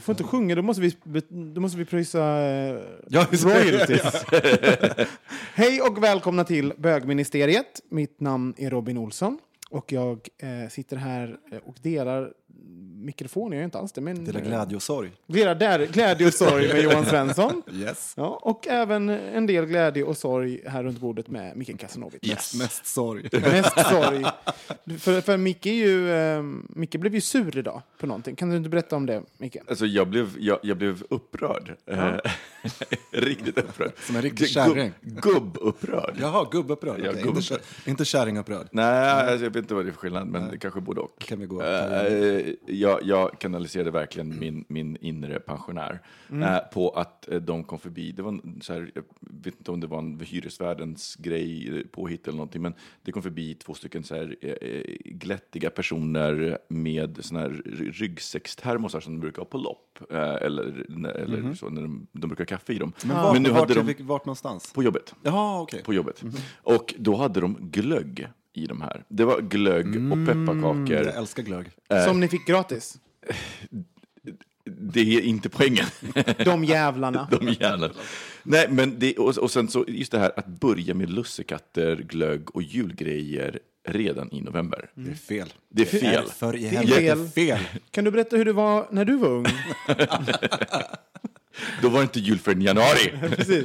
Du får inte sjunga, då måste vi, då måste vi pröjsa eh, Ja, royalties. Hej och välkomna till Bögministeriet. Mitt namn är Robin Olsson och jag eh, sitter här eh, och delar mikrofon. Jag gör inte alls det, men... Dela glädje och sorg. Delar där, glädje och sorg med Johan Svensson. Yes. Ja, och även en del glädje och sorg här runt bordet med Micke Kasanovic. Mest, mest sorg. Mest sorg. För, för Micke, är ju, eh, Micke blev ju sur idag på någonting. Kan du inte berätta om det, Micke? Alltså jag blev, jag, jag blev upprörd. Eh, Riktigt upprörd. Som en riktig Gubb- kärring. Gubbupprörd. Jaha, gubbupprörd. Ja, gubb- Inte, kär, inte kärringupprörd. Nej, alltså, jag vet inte vad det är för skillnad, men det kanske både och. kan vi gå. Eh, jag, jag kanaliserade verkligen min, min inre pensionär eh, på att eh, de kom förbi. Det var en, så här, jag vet inte om det var en hyresvärdens grej, eh, påhitt eller någonting, men det kom förbi två stycken så här, eh, glättiga personer med såna här ry- ryggsäckstermosar som de brukar ha på lopp. Eh, eller eller så, när de, de brukar ha kaffe i dem. Men vart, nu vart, hade de... vart, någonstans? På jobbet Jaha, okej. på jobbet. Och då hade de glögg i de här. Det var glögg och pepparkakor. Jag älskar glögg. Som ni fick gratis. Det är inte poängen. De jävlarna. de gärna. Nej, men det, och, och sen så just det här att börja med lussekatter, glögg och julgrejer redan i november. Det är fel. Det är fel. För i är helvete fel. fel. Kan du berätta hur det var när du var ung? Då var det inte jul förrän i januari. Precis.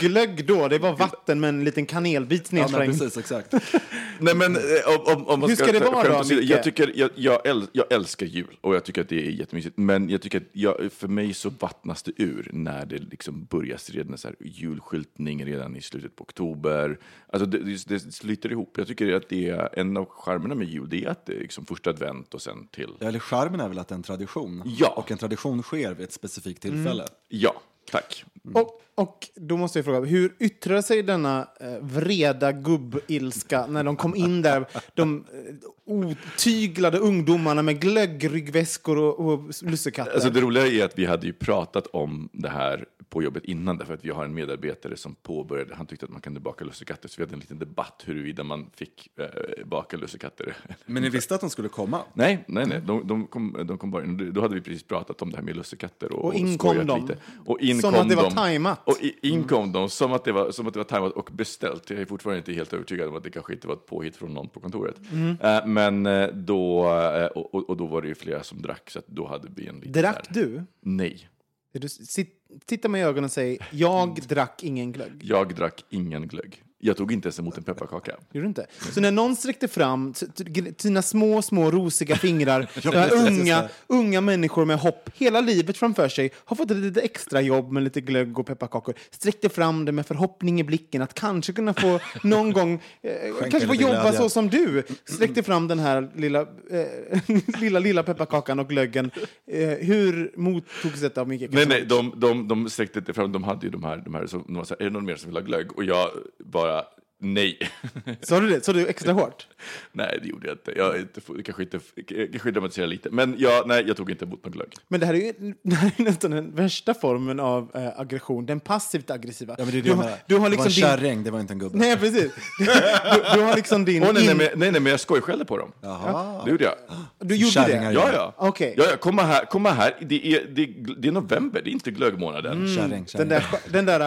Glögg då, det var vatten med en liten kanelbit Ja, men nedslängd. precis, exakt. Nej, men eh, om, om, om man Hur ska det ta vara skämt då, Micke? jag, tycker, jag, jag, äl, jag älskar jul och jag tycker att det är jättemysigt. Men jag tycker att jag, för mig så vattnas det ur när det liksom börjar redan så här julskyltning redan i slutet på oktober. Alltså det, det, det sluter ihop. Jag tycker att det är en av charmerna med jul, det är att det är liksom första advent och sen till... Ja, Eller charmen är väl att det är en tradition. Ja. Och en tradition sker vid ett specifikt tillfälle. Ja, tack. Och, och då måste jag fråga, hur yttrar sig denna eh, vreda gubbilska när de kom in där, de eh, otyglade ungdomarna med glöggryggväskor och, och lussekatter? Alltså det roliga är att vi hade ju pratat om det här på jobbet innan, därför att vi har en medarbetare som påbörjade, han tyckte att man kunde baka lussekatter, så vi hade en liten debatt huruvida man fick eh, baka lussekatter. Men ni visste att de skulle komma? Nej, nej, nej. De, de, kom, de kom bara in. Då hade vi precis pratat om det här med lussekatter. Och, Och in kom de. lite. Och in Som kom att det var tajmat. Och i- in kom de som att, det var, som att det var tajmat och beställt. Jag är fortfarande inte helt övertygad om att det kanske inte var ett påhitt från någon på kontoret. Mm. Eh, men eh, då, eh, och, och, då var det ju flera som drack, så då hade vi en liten... Drack här- du? Nej. du sitt, titta mig i ögonen och säg, jag drack ingen glögg. Jag drack ingen glögg. Jag tog inte ens emot en pepparkaka. Gjorde du inte? Så när någon sträckte fram sina små, små rosiga fingrar, Ja, unga, unga människor med hopp hela livet framför sig, har fått ett litet extra jobb med lite glögg och pepparkakor, sträckte fram det med förhoppning i blicken att kanske kunna få någon gång, eh, kanske få jobba glädje. så som du, sträckte fram den här lilla, eh, lilla, lilla pepparkakan och glöggen. Eh, hur mottogs detta av Micke Nej, nej, de, de, de sträckte inte fram. De hade ju de här, de här, så, de var så här, är det någon mer som vill ha glögg? Och jag bara Nej. Sa du det? Sa du extra hårt? nej, det gjorde jag inte. Jag inte, jag kanske inte, jag kanske dramatiserar lite. Men ja, nej, jag tog inte emot någon glögg. Men det här är ju det här är nästan den värsta formen av eh, aggression, den passivt aggressiva. Ja, men det är det du, jag har, du har Det var liksom en din... kärring, det var inte en gubbe. Nej, precis. Du, du har liksom din... Åh, nej, nej, nej, nej, men jag skojskällde på dem. Jaha. Det gjorde jag. Du gjorde Kärringar det? Ja, ja. Okej. ja, ja komma här, komma här. Det är, det, är, det är november, det är inte glöggmånaden. Kärring, Den kärring. där, den där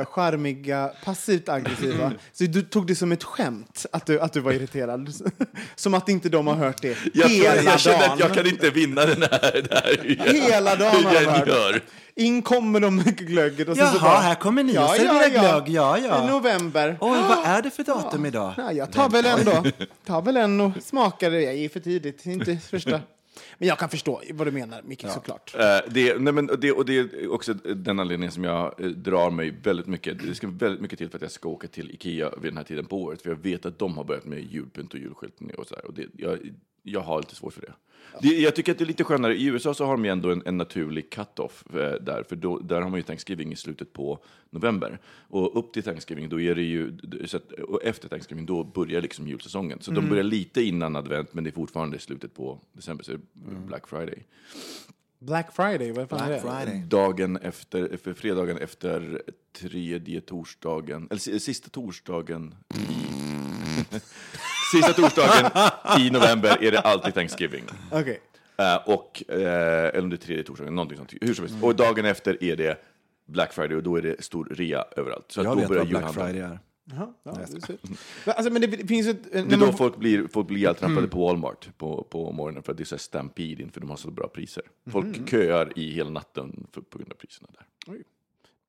äh, charmiga, passivt aggressiva. Så du tog det som ett skämt att du, att du var irriterad. Som att inte de har hört det Jag, hela jag känner dagen. att jag kan inte vinna den här. Det här jag, Hela dagen har jag hört. In kommer de med glöggen och sen så Jaha, bara... här kommer ni och serverar glögg. Ja, ja. November. Oj, vad är det för datum idag? Ja, jag tar väl en då. Tar väl en och smakar det. Jag är för tidigt, inte första. Men jag kan förstå vad du menar, Micke, såklart. Eh, det, nej men, det, och det är också den anledningen som jag eh, drar mig väldigt mycket. Det ska väldigt mycket till för att jag ska åka till Ikea vid den här tiden på året. För jag vet att de har börjat med julpynt och julskyltning och så här, Och det, jag, jag har lite svårt för det. Det. Jag tycker att det är lite skönare. I USA så har de ju ändå en, en naturlig cut-off eh, där. För då, där har man ju Thanksgiving i slutet på november. Och upp till Thanksgiving, då är det ju, så att, och efter Thanksgiving, då börjar liksom julsäsongen. Så de börjar lite innan advent, men det är fortfarande slutet på december, så det är Black Friday. Black Friday, vad fan är Black det? Friday. Dagen efter, för fredagen efter tredje torsdagen, eller si- sista torsdagen i... sista torsdagen i november är det alltid Thanksgiving. Okej. Eh, och, eh, eller om det är tredje torsdagen, någonting sånt. Hur som helst. Och dagen efter är det Black Friday och då är det stor rea överallt. Så att Jag då vet börjar vad Black julhandeln. Friday är. Jaha, ja, det. Men, alltså, men det, det finns ett- Det när är då man- folk blir, folk blir ihjältrampade på Walmart på, på morgonen för att det är så här stampede inför de har så bra priser. Folk köar i hela natten för, på grund av priserna där.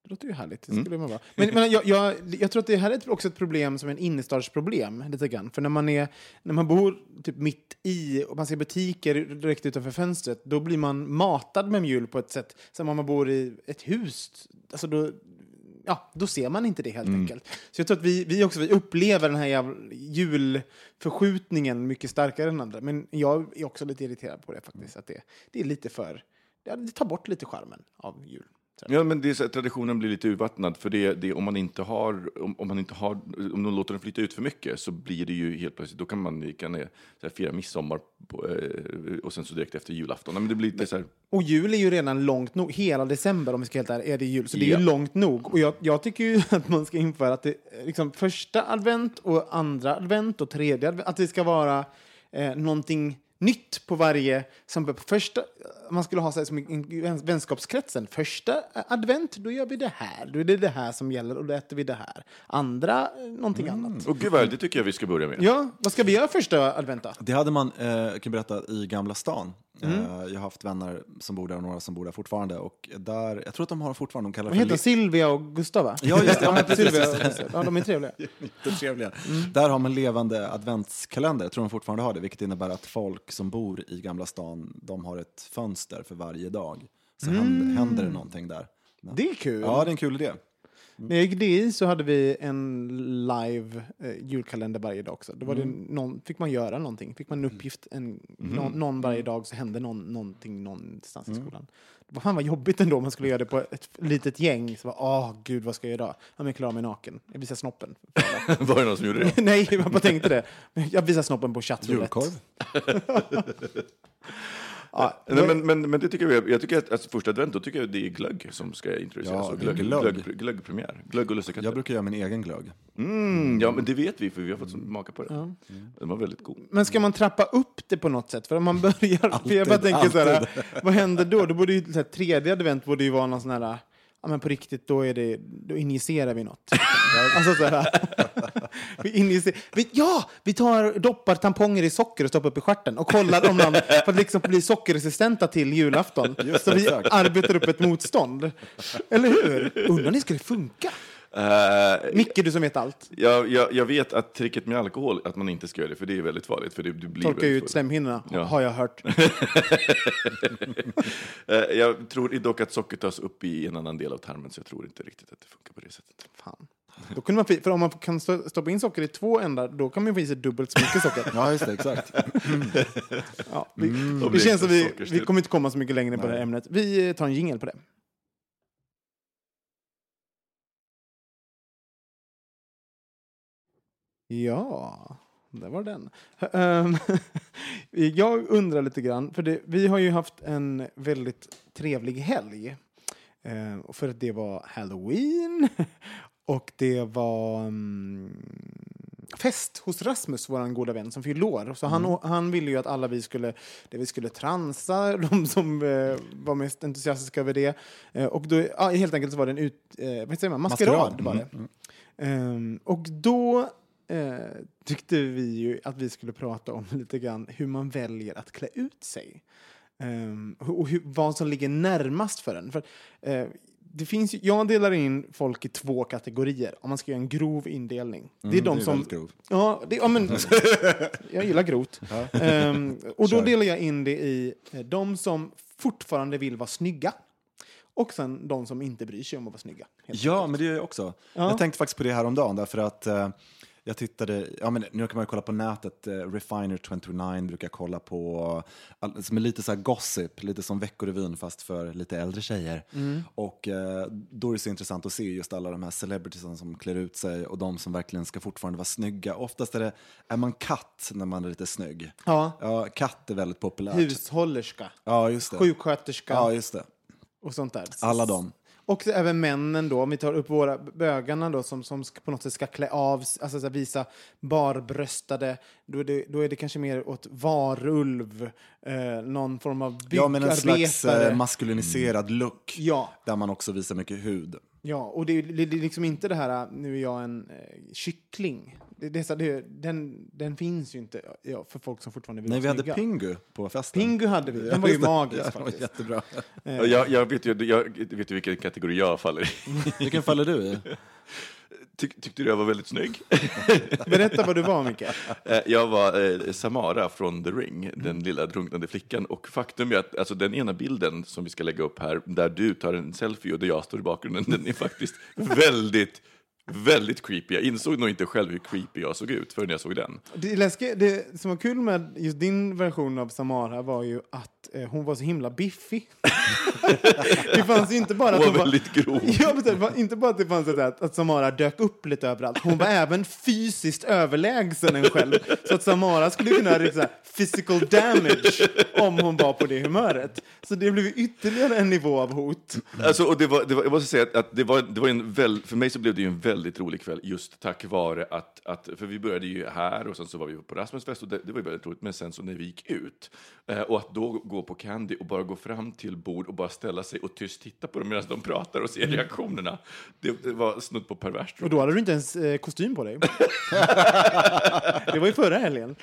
Det låter ju härligt. Mm. Det skulle man vara. Men, men jag, jag, jag tror att det här är ett- också ett problem som är en innerstadsproblem. Lite grann. För när man, är, när man bor typ mitt i och man ser butiker direkt utanför fönstret, då blir man matad med mjul på ett sätt som om man bor i ett hus. Alltså då, ja, då ser man inte det helt Mm. enkelt. Så jag tror att vi, vi också vi upplever den här julförskjutningen mycket starkare än andra. Men jag är också lite irriterad på det faktiskt. Att det, det är lite för... Det, det tar bort lite charmen av jul. Ja, men det är så att traditionen blir lite urvattnad. För det, det, om, man inte har, om, om man inte har, om de låter den flyta ut för mycket så blir det ju helt plötsligt, då kan man gärna så här, fira midsommar på, eh, och sen så direkt efter julafton. Men det blir lite så här, Och jul är ju redan långt nog. Hela december om vi ska helt ärliga, är det jul. Så det är Ja. ju långt nog. Och jag, jag tycker ju att man ska införa att det liksom första advent och andra advent och tredje advent, att det ska vara eh, någonting nytt på varje... Som på första, man skulle ha så här, som i vän- vänskapskretsen. Första advent, då gör vi det här. Då är det det här som gäller och då äter vi det här. Andra, eh, någonting annat. och gud vad, det tycker jag vi ska börja med. Ja, vad ska vi göra första advent då? Det hade man, eh, jag kan berätta, i Gamla stan. Mm. Eh, jag har haft vänner som bor där och några som bor där fortfarande. Och där, jag tror att de har fortfarande, de kallar det heter? Silvia och Gustav va? Ja, just det. Ja, precis. Gustav. Ja, de är trevliga. Jättetrevliga. Där har man levande adventskalender, jag tror de fortfarande har det, vilket innebär att folk som bor i Gamla stan, de har ett fönster för varje dag. Så händer, händer det någonting där. Det är kul. Ja, det är en kul idé. När jag gick DI så hade vi en live eh, julkalender varje dag också. Då var det någon, fick man göra någonting. Fick man en uppgift en, någon, någon varje dag så hände någon, någonting någonstans i skolan. Vad fan vad jobbigt ändå om man skulle göra det på ett litet gäng. Så bara, åh gud vad ska jag göra? Ja, men jag klarar mig naken. Jag visar snoppen. Var det någon som gjorde det? Nej, jag bara tänkte det. Jag visar snoppen på chattroulette. Julkorv. Ja, Nej, men, men, men det tycker jag, jag tycker att alltså, första advent, då tycker jag det är glögg som ska introduceras. Ja, glögg, glögg. glögg, glöggpremiär. Glögg och lussekatter. Jag brukar göra min egen glögg. Mm, ja, men det vet vi, för vi har fått smaka på det. Den var väldigt god. Men ska man trappa upp det på något sätt? För om man börjar... för jag bara tänker så här, vad händer då? Då borde ju så här, tredje advent borde ju vara någon sån här... Ja, men på riktigt, då, är det, då injicerar vi något. alltså så här, vi injicer, vi, ja, vi tar, doppar tamponger i socker och stoppar upp i stjärten och kollar om de för att liksom bli sockerresistenta till julafton. så vi arbetar upp ett motstånd. Eller hur? Undrar om det skulle funka? Eh, Micke, du som vet allt. jag, jag, jag vet att tricket med alkohol, att man inte ska göra det, för det är väldigt farligt. För det, du blir Torka väldigt ut slemhinnorna, Ja. har jag hört. Eh, jag tror dock att socker tas upp i en annan del av tarmen, så jag tror inte riktigt att det funkar på det sättet. Fan. Då kunde man, för om man kan stoppa in socker i två ändar, då kan man få i sig dubbelt så mycket socker. Ja, just det, exakt. Ja, vi, Då det känns som det vi, vi kommer inte komma så mycket längre på det här ämnet. Vi tar en jingel på det. Ja, där var den. Ehm, jag undrar lite grann, för det, vi har ju haft en väldigt trevlig helg. Ehm, för att det var halloween och det var mm, fest hos Rasmus, vår goda vän som fyllde år. Så han, han ville ju att alla vi skulle, det vi skulle transa, de som eh, var mest entusiastiska över det. Eh, och då, ja, helt enkelt så var det en ut, eh, vad säger man? maskerad. Maskerad. Var det. Ehm, och då eh, tyckte vi ju att vi skulle prata om lite grann hur man väljer att klä ut sig. Ehm, och hur, vad som ligger närmast för en. För, eh, det finns, jag delar in folk i två kategorier om man ska göra en grov indelning. det är Mm, de det är som... grov. Ja, det, ja, men, jag gillar grovt. Ehm, och då delar jag in det i eh, de som fortfarande vill vara snygga och sen de som inte bryr sig om att vara snygga. Ja, men det gör jag också. Ja. Jag tänkte faktiskt på det här om dagen därför att eh, jag tittade, ja men nu kan man ju kolla på nätet, eh, Refiner29 brukar jag kolla på, all, som är lite så gossip, lite som Veckorevyn fast för lite äldre tjejer. Och eh, då är det så intressant att se just alla de här celebritiesen som klär ut sig och de som verkligen ska fortfarande vara snygga. Oftast är det, är man katt när man är lite snygg. Ja. Ja, katt är väldigt populärt. Hushållerska, Ja, just det. sjuksköterska Ja, just det. och sånt där. Alla dem. Och även männen då, om vi tar upp våra bögarna då som, som på något sätt ska klä av, alltså så visa barbröstade, då är, det, då är det kanske mer åt varulv, eh, någon form av byggarbetare. Ja, men en slags eh, maskuliniserad look. Ja. Där man också visar mycket hud. Ja, och det, är- det, det är liksom inte det här, nu är jag en eh, kyckling. Det, det, är så, det, den, den finns ju inte ja, för folk som fortfarande vill Nej, vi hade snygga. Pingu på festen. Pingu hade vi, den var ju magisk Ja, var jättebra. Ja, Jag, jag, vet ju, jag vet ju vilken kategori jag faller i. Vilken faller du i? Tyck, tyckte du jag var väldigt snygg? Berätta vad du var, Micke. Eh, Jag var eh, Samara från The Ring, den lilla drunknande flickan. Och faktum är att alltså, den ena bilden som vi ska lägga upp här, där du tar en selfie och där jag står i bakgrunden, den är faktiskt väldigt, väldigt creepy. Jag insåg nog inte själv hur creepy jag såg ut förrän jag såg den. Det, läskiga, det som var kul med just din version av Samara var ju att eh, hon var så himla biffig. det fanns inte bara att Hon var väldigt grov. Ja, men inte bara att det fanns ett, att, att Samara dök upp lite överallt. Hon var även fysiskt överlägsen en själv. Så att Samara skulle kunna ha liksom, physical damage om hon var på det humöret. Så det blev ytterligare en nivå av hot. Alltså, och det var, det var, jag måste säga att, att det var, det var en väl, för mig så blev det ju en väldigt rolig kväll just tack vare att, att, för vi började ju här och sen så var vi på Rasmusfest och det, det var ju väldigt roligt, men sen så när vi gick ut eh, och att då gå på Candy och bara gå fram till bord och bara ställa sig och tyst titta på dem medan de pratar och se reaktionerna, det, det var snudd på perverst. Och då hade du inte ens eh, kostym på dig. det var ju förra helgen.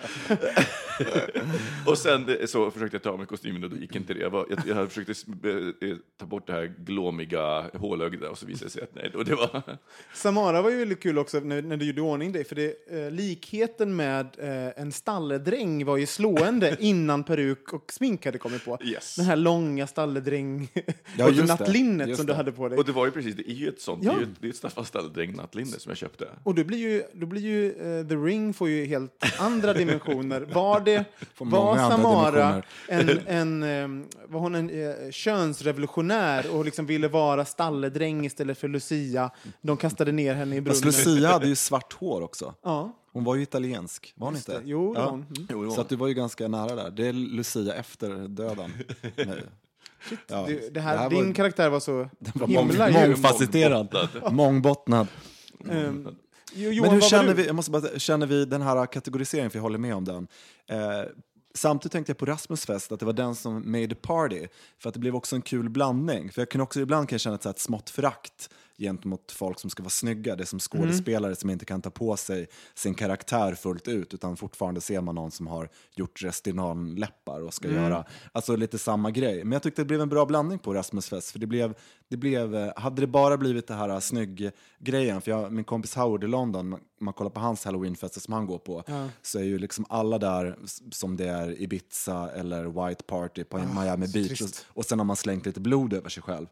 Och sen eh, så försökte jag ta av mig kostymen och då gick inte det. Jag, var, jag, jag försökte eh, eh, ta bort det här glåmiga hålögda och så visade det sig att nej, och det var... Samara var ju väldigt kul också när, när du gjorde ordning dig, för det, eh, likheten med eh, en stalledräng var ju slående innan peruk och smink hade kommit på. Yes. Den här långa stalledräng Ja, och det. nattlinnet Just som du det. hade på dig. Och det var ju precis, det är ju ett sånt, Ja. det är ju ett, det är ett Staffan Stalledräng nattlinne som jag köpte. Och då blir ju, då blir ju eh, The Ring får ju helt andra dimensioner. Var det, Får var Samara en, en, eh, var hon en eh, könsrevolutionär och liksom ville vara stalledräng istället för Lucia? De kastade ner henne i Fast brunnen. Lucia hade ju svart hår också. Ja, Hon var ju italiensk, var hon just inte? det. Jo, det ja. var hon. Mm. Jo, det var Så att du var ju ganska nära där. Det är Lucia efter döden. Nej. Ja. Det, det här, var- din karaktär var så var mång, himla djup. mångfacetterad. Mångbottnad. Ehm, jo, Johan, Men hur var känner du? vi, jag måste bara, känner vi den här kategoriseringen, för jag håller med om den. Eh, samtidigt tänkte jag på Rasmus fest, att det var den som made the party. För att det blev också en kul blandning. För jag kan också ibland kan jag känna ett, så här, ett smått förakt gentemot folk som ska vara snygga. Det är som skådespelare som inte kan ta på sig sin karaktär fullt ut utan fortfarande ser man någon som har gjort Restylane-läppar och ska göra alltså lite samma grej. Men jag tyckte det blev en bra blandning på Rasmus fest för det blev, det blev eh, hade det bara blivit det här eh, snygg-grejen, för jag, min kompis Howard i London, man, man kollar på hans halloweenfester som han går på, så är ju liksom alla där som det är Ibiza eller White Party på Miami Beach och, och sen har man slängt lite blod över sig själv.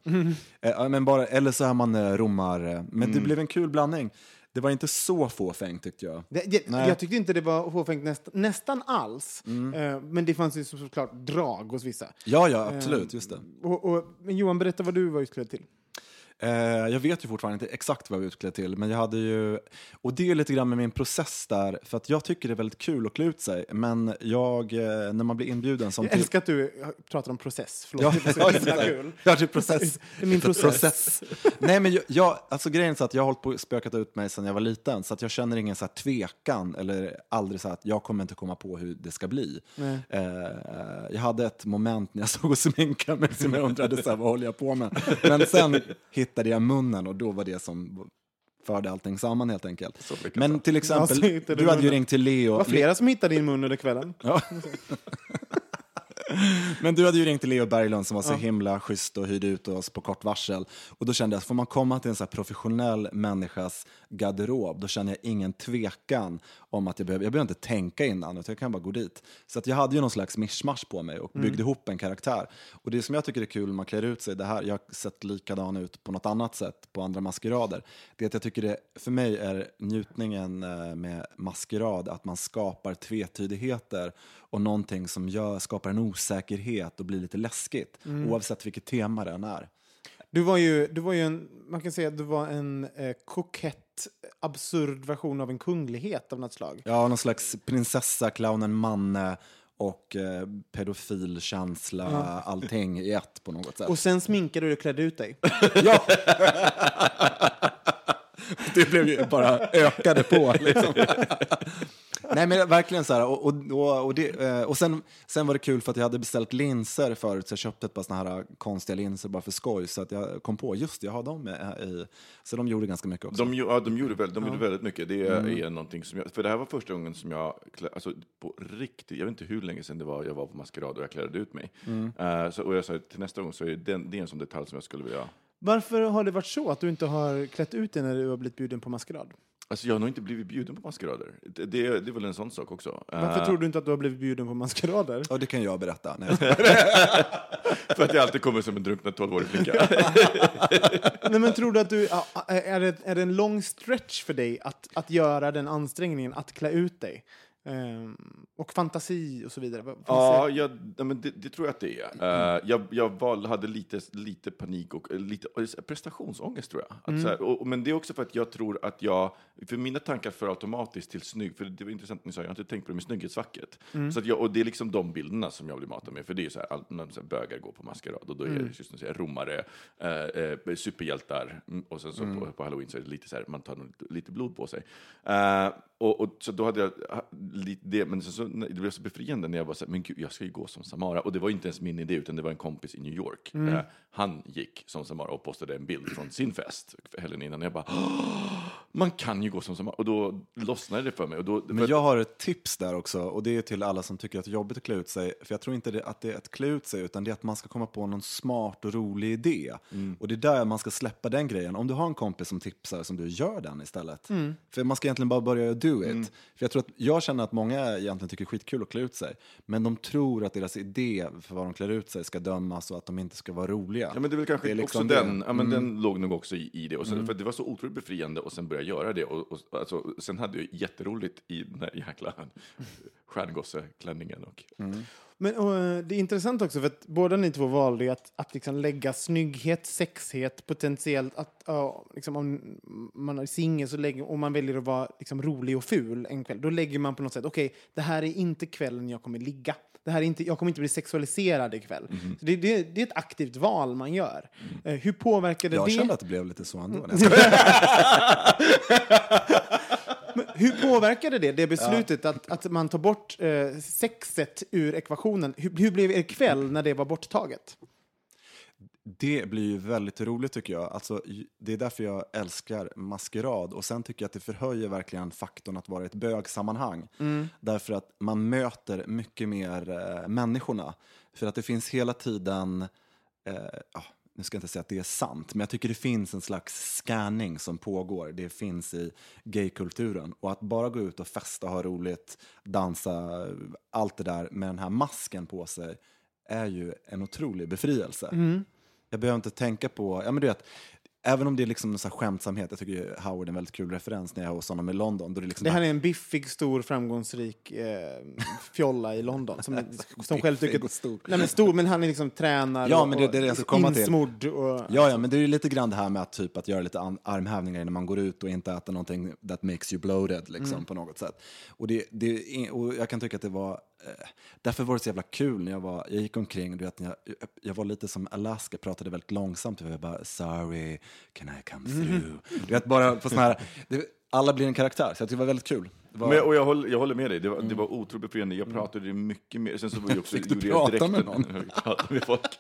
Eh, ja, men bara, eller så är man eh, romar, eh, men det blev en kul blandning. Det var inte så fåfängt tyckte jag. Det, det, Nej. jag tyckte inte det var fåfängt näst, nästan alls. Mm. Eh, men det fanns ju så- såklart drag hos vissa. Ja, ja, absolut, just det. Och, och, men Johan, berätta vad du var utklädd till. Eh, jag vet ju fortfarande inte exakt vad jag var utklädd till, men jag hade ju... Och det är lite grann med min process där, för att jag tycker det är väldigt kul att klä ut sig, men jag, eh, när man blir inbjuden som... Jag älskar att du pratar om process. Förlåt, Ja, det är så kul. Ja, det är process. Det är min process. Nej, men jag, jag, alltså grejen är så att jag har hållit på spökat ut mig sedan jag var liten, så att jag känner ingen så här tvekan, eller aldrig så här att jag kommer inte komma på hur det ska bli. Eh, jag hade ett moment när jag stod och sminkade mig som jag undrade så här, vad håller jag på med? Men sen hittade jag munnen och då var det som förde allting samman helt enkelt. Men till exempel, hittade du hade ju ringt till Leo. Det var flera som hittade din mun under kvällen. Ja. Men du hade ju ringt till Leo Berglund som var så himla schysst och hyrde ut oss på kort varsel. Och då kände jag att får man komma till en så professionell människas garderob, då känner jag ingen tvekan om att jag behöver, jag behöver inte tänka innan, utan jag kan bara gå dit. Så att jag hade ju någon slags mischmasch på mig och byggde ihop en karaktär. Och det som jag tycker är kul när man klär ut sig, det här, jag har sett likadan ut på något annat sätt på andra maskerader, det är att jag tycker det, för mig är njutningen eh, med maskerad att man skapar tvetydigheter och någonting som gör, skapar en osäkerhet och blir lite läskigt, oavsett vilket tema det än är. Du var ju, du var ju en, man kan säga att du var en eh, kokett, absurd version av en kunglighet av något slag. Ja, någon slags prinsessa, clownen Manne och eh, pedofil känsla, allting i ett på något sätt. Och sen sminkade du och klädde ut dig. ja! det blev ju bara ökade på. Liksom. Nej men verkligen så här, och, och, och, och, det, eh, och sen, sen var det kul för att jag hade beställt linser förut så jag köpte ett par såna här konstiga linser bara för skoj så att jag kom på, just det, jag har dem med i, så de gjorde ganska mycket också. De, ja, de, gjorde, väldigt, de gjorde väldigt mycket. Det är, är någonting som jag, för det här var första gången som jag, alltså på riktigt, jag vet inte hur länge sedan det var jag var på maskerad och jag klädde ut mig. Eh, så, och jag sa till nästa gång så är det, den, det är en sån detalj som jag skulle vilja Varför har det varit så att du inte har klätt ut dig när du har blivit bjuden på maskerad? Alltså jag har nog inte blivit bjuden på maskerader. Det, det, är- det är väl en sån sak också. Varför Eh, tror du inte att du har blivit bjuden på maskerader? Ja, det kan jag berätta. Nej. För att jag alltid kommer som en drunknad tolvårig flicka. Nej, men tror du att du, är, det, är det en lång stretch för dig att, att göra den ansträngningen, att klä ut dig? Ehm, och fantasi och så vidare. Finns Ja, det- jag, men det, det tror jag att det är. Eh, jag jag val, hade lite, lite panik och eh, lite eh, prestationsångest, tror jag. Så här, och, men det är också för att jag tror att jag... För mina tankar för automatiskt till snygg... För det var intressant att ni sa, jag har inte tänkt på det med snygghetsfacket. Så att jag, och det är liksom de bilderna som jag blir matad med. För det är ju så här, all, när så här bögar går på maskerad och då är det just romare, eh, eh, superhjältar mm, och sen så på, på halloween så är det lite så här, man tar lite, blod på sig. Eh, och, och, så då hade jag lite det, men så, så, det blev så befriande när jag var så här, men gud, jag ska ju gå som Samara. Och det var inte ens min idé, utan det var en kompis i New York. Eh, han gick som Samara och postade en bild från sin fest helgen innan. Och jag bara, "Åh, man kan ju gå som Samara. Och då lossnade det för mig. Och då, Men jag har ett tips där också, och det är till alla som tycker att det är jobbigt att klä ut sig. För jag tror inte det, att det är att klä ut sig, utan det är att man ska komma på någon smart och rolig idé. Och det är där man ska släppa den grejen. Om du har en kompis som tipsar, som du gör den istället. För man ska egentligen bara börja do it. För jag, tror att, jag känner att många egentligen tycker det är skitkul att klä ut sig. Men de tror att deras idé för vad de klär ut sig ska dömas och att de inte ska vara roliga. Ja, men det är väl kanske Det är liksom också det. den, ja, men den låg nog också i, i det. Och sen, För det var så otroligt befriande och sen började jag göra det. Och, och, alltså, sen hade jag jätteroligt i den här jäkla stjärngosseklänningen. Och, Men och, eh, det är intressant också för att båda ni två valde att, att liksom lägga snygghet, sexhet, potentiellt att ja, liksom om man är singel så lägger, och man väljer att vara liksom rolig och ful en kväll, då lägger man på något sätt, okej, det här är inte kvällen jag kommer ligga. Det här är inte, jag kommer inte bli sexualiserad ikväll. Mhm. Så det, det, det är ett aktivt val man gör. Eh, hur påverkade Jag det? kände att det blev lite så ändå. Hur påverkade det, det beslutet att, att man tar bort eh, sexet ur ekvationen? Hur, hur blev er kväll när det var borttaget? Det blir ju väldigt roligt tycker jag. Alltså, det är därför jag älskar maskerad. Och sen tycker jag att det förhöjer verkligen faktorn att vara i ett bögsammanhang. Därför att man möter mycket mer eh, människorna. För att det finns hela tiden, eh, nu ska jag inte säga att det är sant, men jag tycker det finns en slags scanning som pågår. Det finns i gaykulturen. Och att bara gå ut och festa, ha roligt, dansa, allt det där med den här masken på sig är ju en otrolig befrielse. Jag behöver inte tänka på, ja men du vet, även om det är liksom en sån skämtsamhet, jag tycker ju Howard är en väldigt kul referens när jag är hos honom i London. Då det, liksom Det här är en biffig, stor, framgångsrik eh, fjolla i London. Som, som själv tycker... Stor. Nej, men stor, men han är liksom tränar Ja, men det- det är det jag ska komma till. insmodd och... Ja, ja, men det är ju lite grann det här med att, typ, att göra lite armhävningar när man går ut och inte äta någonting that makes you bloated liksom, Mm. på något sätt. Och, det, det, och jag kan tycka att det var, därför var det så jävla kul när jag, var, jag gick omkring, du vet, när jag, jag var lite som Alaska, pratade väldigt långsamt, och jag bara sorry, can I come Mm. through? Du vet, bara på sån här, det, alla blir en karaktär, så jag tyckte det var väldigt kul. Det var, Men, och jag håller, jag håller med dig, det var, det var otroligt befriande. Jag pratade ju mycket mer. Sen så var jag också, Fick du prata med någon? Med folk.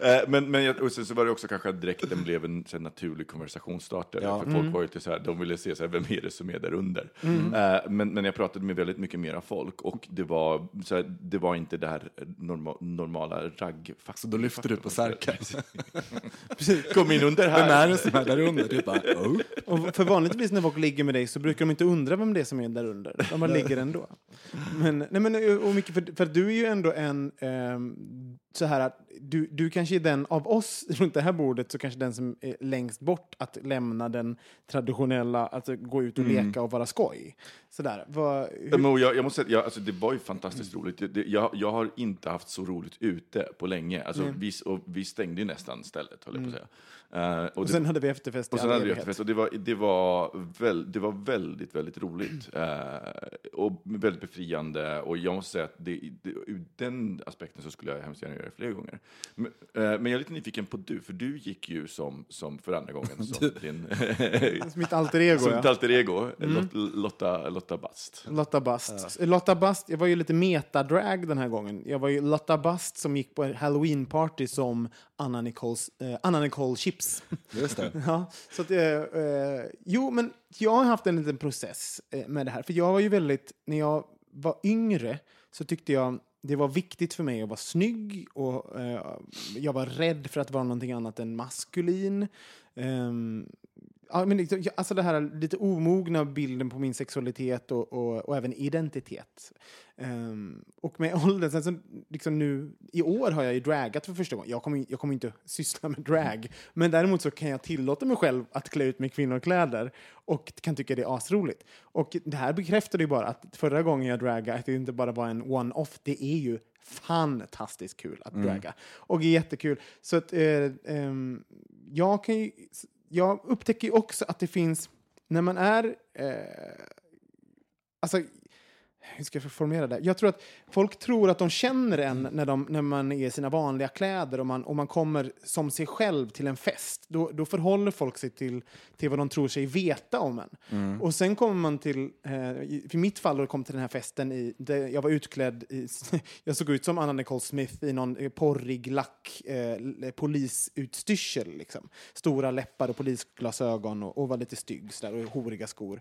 Eh, men men jag, och sen så var det också kanske att direkten blev en så här, naturlig konversationsstartare. Ja. För folk var ju så här, de ville se så här, vem är det som är där under. Eh, men, men jag pratade med väldigt mycket mera folk och det var, så här, det var inte det här norma, normala ragg så då lyfter du på Serka. Kom in under Vem här. är det som är där under? Du bara, oh. Och för vanligtvis när folk ligger med dig så brukar de inte undra vem det är som är där under. De bara ligger ändå. Men, nej men, och mycket för, för du är ju ändå en... ehm, så här att du, du kanske är den av oss runt det här bordet så kanske den som är längst bort att lämna den traditionella, alltså gå ut och leka och vara skoj. Sådär. Vad, hur, Men jag, jag måste säga, jag, alltså, det var ju fantastiskt roligt. Det, det, jag, jag har inte haft så roligt ute på länge. Alltså, vi, och vi stängde ju nästan stället, höll jag på att säga. Eh, och och det- sen hade vi efterfest i all hade vi efterfest och det var, det var, väl, det var väldigt, väldigt roligt. Eh, och väldigt befriande. Och jag måste säga att det, ur den aspekten så skulle jag hemskt gärna göra det fler gånger. Men, eh, men jag är lite nyfiken på du, för du gick ju som, som för andra gången som din Mitt alter ego, som ja. alter ego, Lot, Lotta, Lotta Bast. Lotta Bast. Lotta Bast, jag var ju lite metadrag den här gången. Jag var ju Lotta Bast som gick på en halloween-party som Anna, Nicoles, eh, Anna Nicole Chips. Just det. ja, så att, eh, eh, jo, men jag har haft en liten process eh, med det här. För jag var ju väldigt, när jag var yngre så tyckte jag det var viktigt för mig att vara snygg och eh, jag var rädd för att vara någonting annat än maskulin. Ehm, Ja, men liksom, alltså det här lite omogna bilden på min sexualitet och, och, och även identitet. Ehm, och med åldern, sen så, liksom nu, i år har jag ju dragat för första gången. Jag kommer, jag kommer inte syssla med drag, men däremot så kan jag tillåta mig själv att klä ut mig i kvinnokläder och kan tycka det är asroligt. Och det här bekräftade ju bara att förra gången jag dragade, att det inte bara var en one-off, det är ju fantastiskt kul att draga. Och det är jättekul. Så att eh, ehm, jag kan ju, jag upptäcker ju också att det finns, när man är, eh, alltså, hur ska jag formulera det? Jag tror att folk tror att de känner en när, de, när man är i sina vanliga kläder och man, och man kommer som sig själv till en fest. Då, då förhåller folk sig till, till vad de tror sig veta om en. Och sen kommer man till, eh, i, i mitt fall, då kom till den här festen, i, jag var utklädd i, jag såg ut som Anna Nicole Smith i någon eh, porrig lack, eh, polisutstyrsel. Liksom. Stora läppar och polisglasögon och, och var lite stygg sådär, och horiga skor.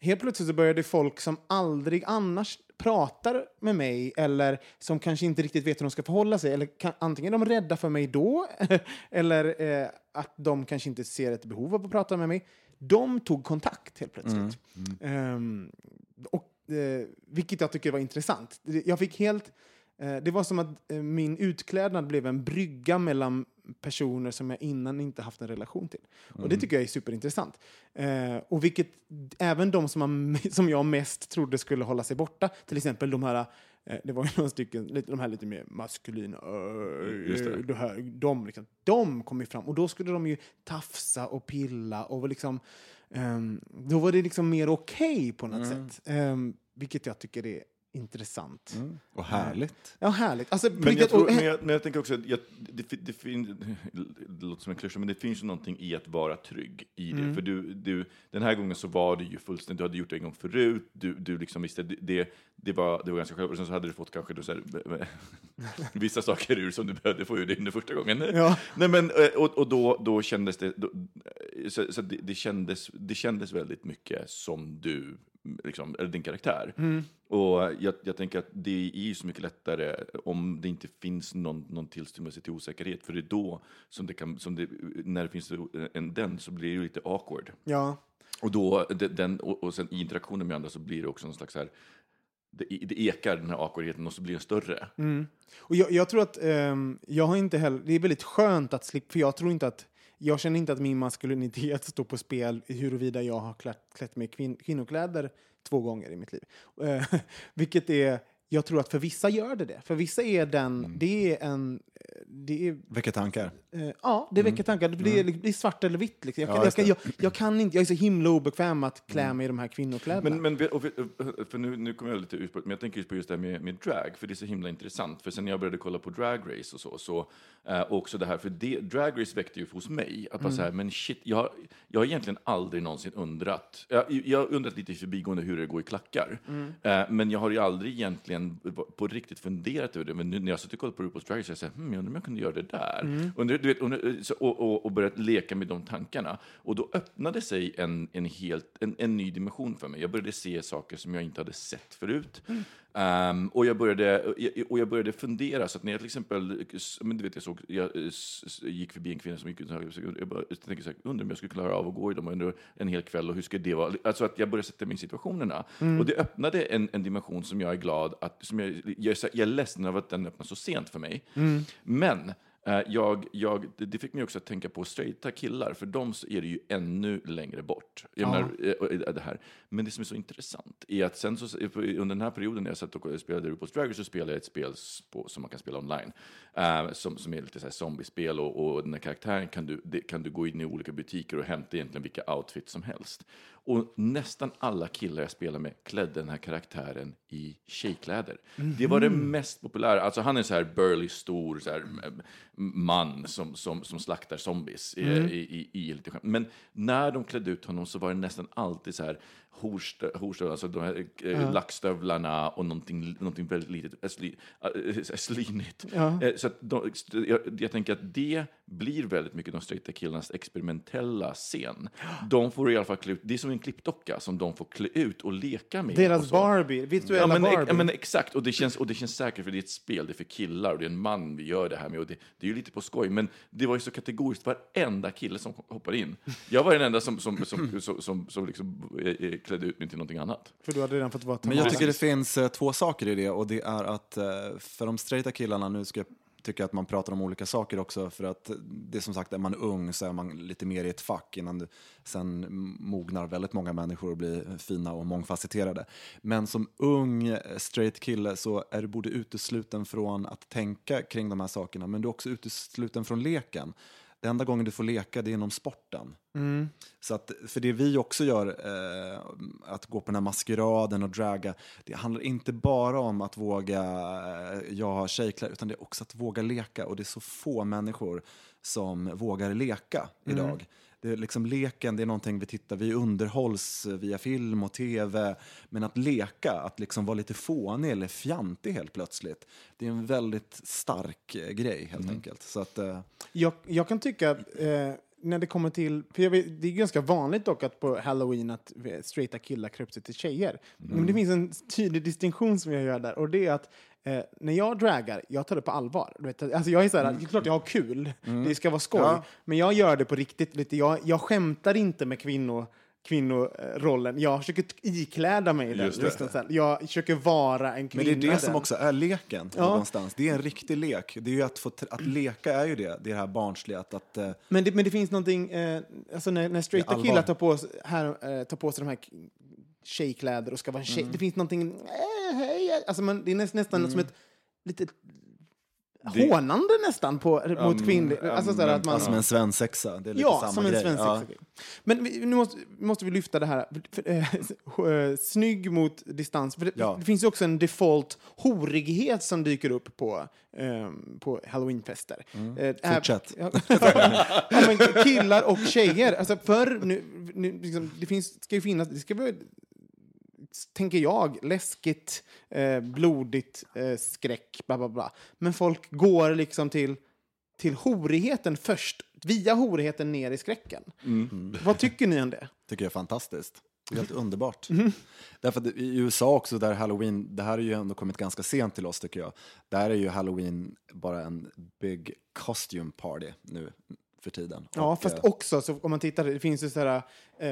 Helt plötsligt så började folk som aldrig annars pratar med mig eller som kanske inte riktigt vet hur de ska förhålla sig. Eller kan, antingen är de rädda för mig då eller eh, att de kanske inte ser ett behov av att prata med mig. De tog kontakt helt plötsligt. Ehm, och, eh, vilket jag tycker var intressant. Jag fick helt... Eh, det var som att eh, min utklädnad blev en brygga mellan personer som jag innan inte haft en relation till. Och det tycker jag är superintressant. Eh, och vilket även de som, man, som jag mest trodde skulle hålla sig borta, till exempel de här eh, det var ju några stycken, de här lite mer maskulina, det. det här, de, liksom, de kom ju fram. Och då skulle de ju tafsa och pilla och liksom, ehm, då var det liksom mer okej på något sätt. Ehm, vilket jag tycker är intressant. Och härligt. Ja, härligt. Alltså, Men jag, tror, men, jag, men jag tänker också att jag, det, det, fin, det låter som en klyscha, men det finns ju någonting i att vara trygg i det. För du, du, den här gången så var det ju fullständigt, du hade gjort det en gång förut, du, du liksom visste, det, det, var, det var ganska självklart. Och sen så hade du fått kanske då så här, vissa saker ur som du behövde få ur dig den första gången. Ja. Nej, men, eh, och och då, då kändes det, då, så, så det, det, kändes, det kändes väldigt mycket som du, liksom, eller din karaktär. Och jag, jag tänker att det är ju så mycket lättare om det inte finns någon, någon tillstymmelse till osäkerhet, för det är då som det kan, som det, när det finns en den så blir det ju lite awkward. ja. Och, då, den, och, och sen i interaktionen med andra så blir det också en slags så här, det, det ekar den här awkwardheten och så blir den större. Och jag, jag tror att ehm, jag har inte heller, det är väldigt skönt att slippa, för jag tror inte att jag känner inte att min maskulinitet står på spel huruvida jag har klätt, klätt mig i kvin, kvinnokläder två gånger i mitt liv. Eh, vilket är, jag tror att för vissa gör det det. För vissa är den, Mm. det är en, det är Väcker tankar. Eh, ja, det väcker tankar. Det är, det är svart eller vitt. Liksom. Jag, Ja, kan, jag, just kan, jag, jag kan inte, jag är så himla obekväm att klä mig i de här kvinnokläderna. Men, men och, för nu, nu kommer jag lite ut på men jag tänker just på just det här med, med drag, för det är så himla intressant. För sen när jag började kolla på Drag Race och så, så eh, också det här, för det, Drag Race väckte ju hos mig att vara så här, men shit, jag, har- jag har egentligen aldrig någonsin undrat, jag, jag har undrat lite i förbigående hur det går i klackar, eh, men jag har ju aldrig egentligen på riktigt funderat över det. Men nu när jag satt och kollade på RuPaul's Drag Race, jag sa, hmm, jag jag kunde göra det där. Undrar, du vet, undrar, så, och, och, och börjat leka med de tankarna. Och då öppnade sig en, en, helt, en, en ny dimension för mig. Jag började se saker som jag inte hade sett förut. Ehm, och, jag började, och jag- började fundera, så att när jag till exempel, men du vet, jag, såg, jag gick förbi en kvinna som gick ut, så jag, jag bara, jag tänkte så här, undrar om jag skulle klara av att gå i dem under en hel kväll och hur skulle det vara? Alltså att jag började sätta mig i situationerna. Och det öppnade en, en dimension som jag är glad att, som jag, jag, jag är ledsen över att den öppnade så sent för mig. Men eh, jag, jag, det, fick mig också att tänka på straighta killar, för dem är det ju ännu längre bort. Jag menar, eh, eh, det här. Men det som är så intressant är att sen så, under den här perioden när jag satt och spelade RuPaul's Drag Race så spelade jag ett spel på, som man kan spela online. eh, som, som är lite så här zombiespel och, och den här karaktären kan du, det, kan du gå in i olika butiker och hämta egentligen vilka outfits som helst. Och nästan alla killar jag spelar med klädde den här karaktären i tjejkläder. Det var det mest populära. Alltså han är så här burly, stor så här, man som, som, som slaktar zombies i, i, i, i lite skämt. Men när de klädde ut honom så var det nästan alltid så här horstö, horstö, alltså de här eh, lackstövlarna och någonting, någonting väldigt litet, äh, sly, äh, slynigt. Eh, Så de, jag, jag tänker att det blir väldigt mycket de straighta killarnas experimentella scen. De får i alla fall klä ut, det är som en klippdocka som de får klä ut och leka med. Deras. Barbie, virtuella Ja men, Barbie. ja, men exakt, och det, känns, och det känns säkert för det är ett spel, det är för killar och det är en man vi gör det här med. Och det, det är ju lite på skoj, men det var ju så kategoriskt, varenda kille som hoppar in. Jag var den enda som, som, som, som, som, som liksom, eh, eh, klädde ut mig till någonting annat. För du hade redan fått vara Men jag tycker det finns eh, två saker i det och det är att eh, för de straighta killarna, nu ska jag tycka att man pratar om olika saker också för att det är som sagt, är man ung så är man lite mer i ett fack innan du, sen mognar väldigt många människor och blir fina och mångfacetterade. Men som ung eh, straight kille så är du både utesluten från att tänka kring de här sakerna men du är också utesluten från leken. Det enda gången du får leka det är inom sporten. Så att, för det vi också gör, eh, att gå på den här maskeraden och draga, det handlar inte bara om att våga, eh, jag har tjejkläder, utan det är också att våga leka. Och det är så få människor som vågar leka idag. Det är liksom leken, det är någonting vi tittar, vi underhålls via film och tv. Men att leka, att liksom vara lite fånig eller fjantig helt plötsligt, det är en väldigt stark eh, grej helt enkelt. Så att, eh, Jag, jag kan tycka, eh, när det kommer till... För vet, det är ganska vanligt dock att på halloween att eh, straighta killar klär upp sig till tjejer. Men det finns en tydlig distinktion som jag gör där och det är att eh, när jag dragar, jag tar det på allvar. Du vet, alltså jag är så här, det är klart jag har kul, det ska vara skoj, Ja. men jag gör det på riktigt. Lite. Jag, jag skämtar inte med kvinnor kvinnorollen. Jag försöker ikläda mig den. Just det. Just det. Jag försöker vara en Men kvinna. det är det som också är leken Ja. någonstans. Det är en riktig lek. Det är ju att, få, att leka är ju det, det är det här barnsliga. Att, att, eh, Men det, men det finns någonting, eh, alltså när, när straighta killar tar på, här, eh, tar på sig de här tjejkläder och ska vara en tjej, det finns någonting, eh, hej, alltså man, det är näst, nästan som ett lite Det- hånande nästan på, mot kvinnor. Alltså, så här, att man, Som en svensexa. Det är lite ja, samma som en grej. svensk ja. Men vi, nu måste, måste vi lyfta det här. För, eh, eh, Snygg mot distans. För det, Ja. det finns ju också en default horighet som dyker upp på, ehm, på halloweenfester. Eh, Mm. Fortsätt. Ja, ja, men killar och tjejer. Alltså förr, nu, nu, liksom, det finns, ska ju finnas, det ska vara, tänker jag, läskigt, eh, blodigt, eh, skräck, bla bla bla. Men folk går liksom till, till horigheten först, via horigheten ner i skräcken. Vad tycker ni om det? tycker jag är fantastiskt. Helt underbart. Mhm. Därför att i USA också, där halloween, det här har ju ändå kommit ganska sent till oss tycker jag. Där är ju halloween bara en big costume party nu för tiden. Ja, Och, fast eh, också, så om man tittar, det finns ju sådär, eh,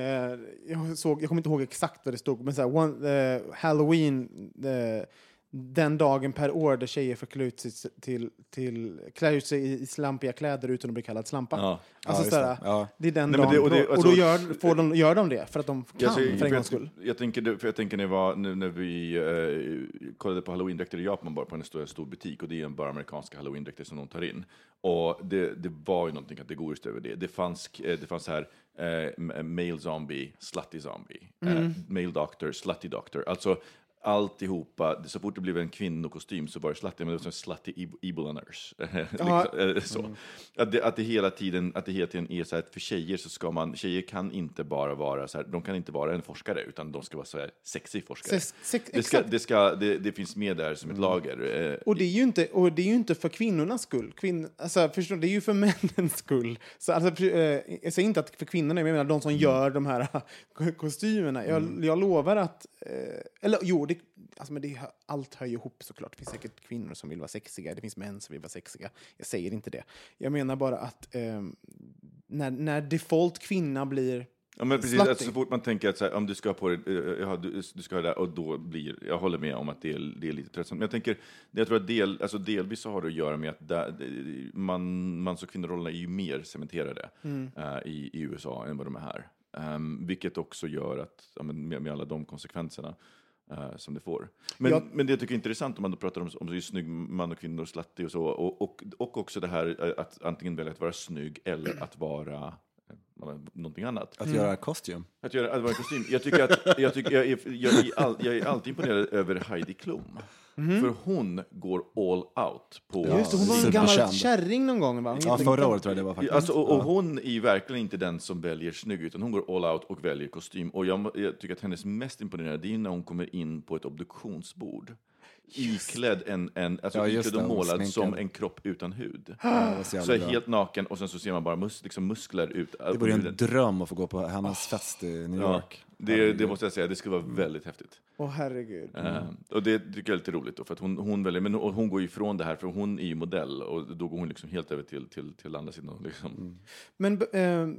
jag, såg, jag kommer inte ihåg exakt vad det stod, men såhär, one, eh, Halloween, eh, den dagen per år där tjejer får klä ut sig till, till, klä ut sig i slampiga kläder utan att bli kallad slampa. Ja. Alltså, just sådär, det. Ja. det är den Nej, dagen. det- och det- då, och alltså- då gör, får de, gör de det för att de kan, säger- för en gångs skull. jag, tänker, för jag tänker när, var, nu, när vi eh, kollade på halloween-dräkter i Japan bara på en stor, stor butik och det är en bara amerikanska halloween-dräkter som de tar in. Och det, det var ju någonting kategoriskt över det. Det fanns, eh, det fanns här eh, male zombie, slutty zombie, eh, male doctor, slutty doctor. Alltså alltihopa, så fort det blev en kvinnokostym så var det slutty, men det var som slutty eb- evil nurse. liksom, eh, så. Att, det, att det hela tiden, att det hela tiden är så här att för tjejer så ska man, tjejer kan inte bara vara så här, de kan inte vara en forskare utan de ska vara så här sexy forskare. Sex- sex- det, ska, det, ska, det, det finns med där som ett lager. Eh, Och det är ju inte, och det är ju inte för kvinnornas skull. Kvinn, alltså, förstår, det är ju för männens skull. Så, alltså, eh, jag säger inte att för kvinnorna, jag menar de som gör de här kostymerna. Jag, jag lovar att... Eh, eller jo, det, alltså, men det, allt hör ju ihop såklart. Det finns säkert kvinnor som vill vara sexiga, det finns män som vill vara sexiga. Jag säger inte det. Jag menar bara att eh, när, när default kvinna blir Ja, men precis, att så fort man tänker att så här, om du ska ha på dig, eh, ja, du, du ska ha det där, och då blir, jag håller med om att det är, det är lite tröttsamt. Men jag tänker, det jag tror att del, alltså delvis så har det att göra med att där, det- man, mans och kvinnorollerna är ju mer cementerade eh, i, i USA än vad de är här. Ehm, vilket också gör att, ja, med, med alla de konsekvenserna eh, som det får. Men, Jag- men det jag tycker är intressant om man då pratar om, om just snygg man och kvinnor, slutty och så, och, och, och också det här eh, att antingen välja att vara snygg eller att vara eh, någonting annat. Att göra kostym. Att göra att vara kostym. Jag tycker att jag, tycker, jag, är, jag, är all, jag är alltid imponerad över Heidi Klum. För hon går all out på... Ja, Just det, hon var en gammal kärring någon gång. Va? Ja, förra året tror jag det var faktiskt. Alltså, och, och hon är verkligen inte den som väljer snygg, utan hon går all out och väljer kostym. Och jag, jag tycker att hennes mest imponerande, är när hon kommer in på ett obduktionsbord. Iklädd en, en alltså Ja, iklädd och målad som en kropp utan hud. Ja, var så jävla är helt naken och sen så ser man bara mus, liksom muskler ut. Det vore en dröm att få gå på hennes fest i New Ja, York. det, det måste jag säga, det skulle vara Mm. väldigt häftigt. Åh herregud. Eh, och det tycker jag är lite roligt då, för att hon, hon väljer, men hon, hon går ju ifrån det här, för hon är ju modell och då går hon liksom helt över till, till, till andra sidan. Liksom. Mm. Men eh,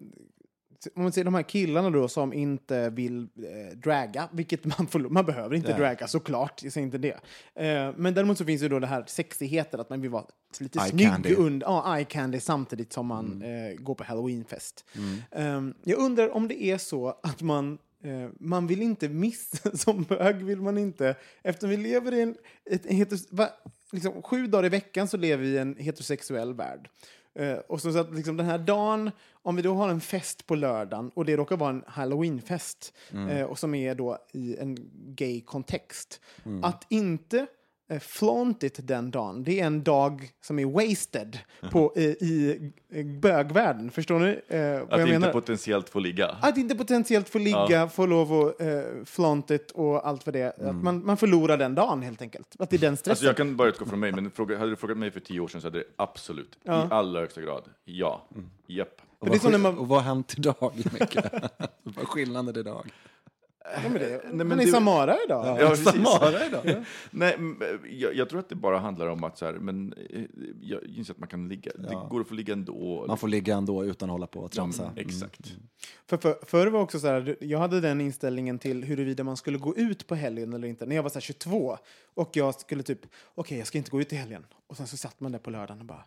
om man ser de här killarna då som inte vill eh, draga, vilket man, får, man behöver inte Nej. draga såklart, jag säger inte det. Eh, men däremot så finns ju då det här sexigheten, att man vill vara lite Eye snygg candy. under, ja, eye candy samtidigt som man eh, går på halloweenfest. Eh, jag undrar om det är så att man eh, man vill inte missa, som bög vill man inte, eftersom vi lever i en, ett, en heter, va, liksom, sju dagar i veckan så lever vi i en heterosexuell värld. Eh, och så, så att liksom den här dagen, om vi då har en fest på lördagen och det råkar vara en halloweenfest eh, och som är då i en gay kontext. Att inte eh, flaunt it den dagen, det är en dag som är wasted på, eh, i eh, bögvärlden. Förstår ni eh, vad Att jag inte menar? potentiellt få ligga. Att inte potentiellt få ligga, få lov att eh, flaunt it och allt vad det är. Att man, man förlorar den dagen helt enkelt. Att det är den stressen. Alltså jag kan bara utgå från mig, men fråga, hade du frågat mig för tio år sedan så hade det absolut, Ja. i allra högsta grad, ja, japp. Och det är vad, man- och vad har hänt idag, Micke? vad skillnaden idag? Ja, men det, men han är det- Samara idag. Ja, precis. Samara idag. Nej, jag, jag tror att det bara handlar om att så här, men eh, jag inser att man kan ligga, det går att få ligga ändå. Man får ligga ändå utan att hålla på och tramsa. Ja, Exakt. För, för, förr var också så här, jag hade den inställningen till huruvida man skulle gå ut på helgen eller inte. När jag var så här 22 och jag skulle typ, okej jag ska inte gå ut i helgen. Och sen så satt man där på lördagen och bara,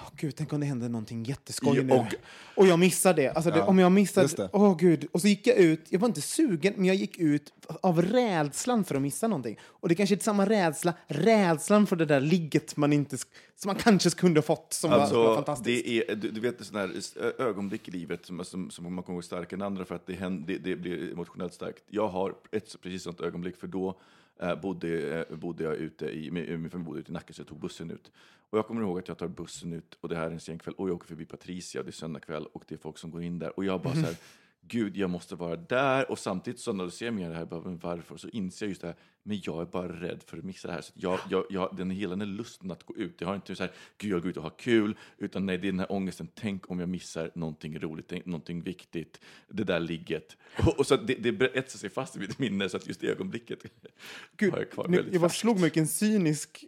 åh gud, tänk om det händer någonting jätteskoj nu. och- Och, jag missade det. Alltså det, Ja, om jag missade, åh gud. Och så gick jag ut, jag var inte sugen, men jag gick ut av rädslan för att missa någonting. Och det kanske är samma rädsla, rädslan för det där ligget man inte, som man kanske kunde ha fått, som var, var Alltså, fantastiskt. det är, du, du vet, sådana här ögonblick i livet som, som, som man kommer ihåg starkare än andra för att det, händer, det, det blir emotionellt starkt. Jag har ett precis sånt ögonblick, för då Eh, bodde, eh, bodde jag ute i, min, eh, min familj bodde ute i Nacka, så jag tog bussen ut. Och jag kommer ihåg att jag tar bussen ut, och det här är en sen kväll, och jag åker förbi Patricia, det är söndag kväll, och det är folk som går in där, och jag bara så här, Gud, jag måste vara där. Och samtidigt så när du ser mig det här, bara, men varför? Så inser jag just det här, men jag är bara rädd för att missa det här. Så jag, jag, jag, den hela den lusten att gå ut, jag har inte så här, Gud, jag går ut och har kul, utan nej, det är den här ångesten, tänk om jag missar någonting roligt, någonting viktigt, det där ligget. Och, och så det, det etsar sig fast i mitt minne, så att just det ögonblicket Gud, har jag kvar nu, väldigt jag bara slog mig vilken cynisk,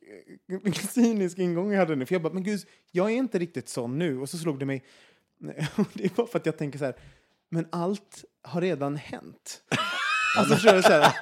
vilken cynisk ingång jag hade nu. För jag bara, men gud, jag är inte riktigt sån nu. Och så slog det mig, det är bara för att jag tänker så här, men allt har redan hänt. Alltså, förstår du? Så här,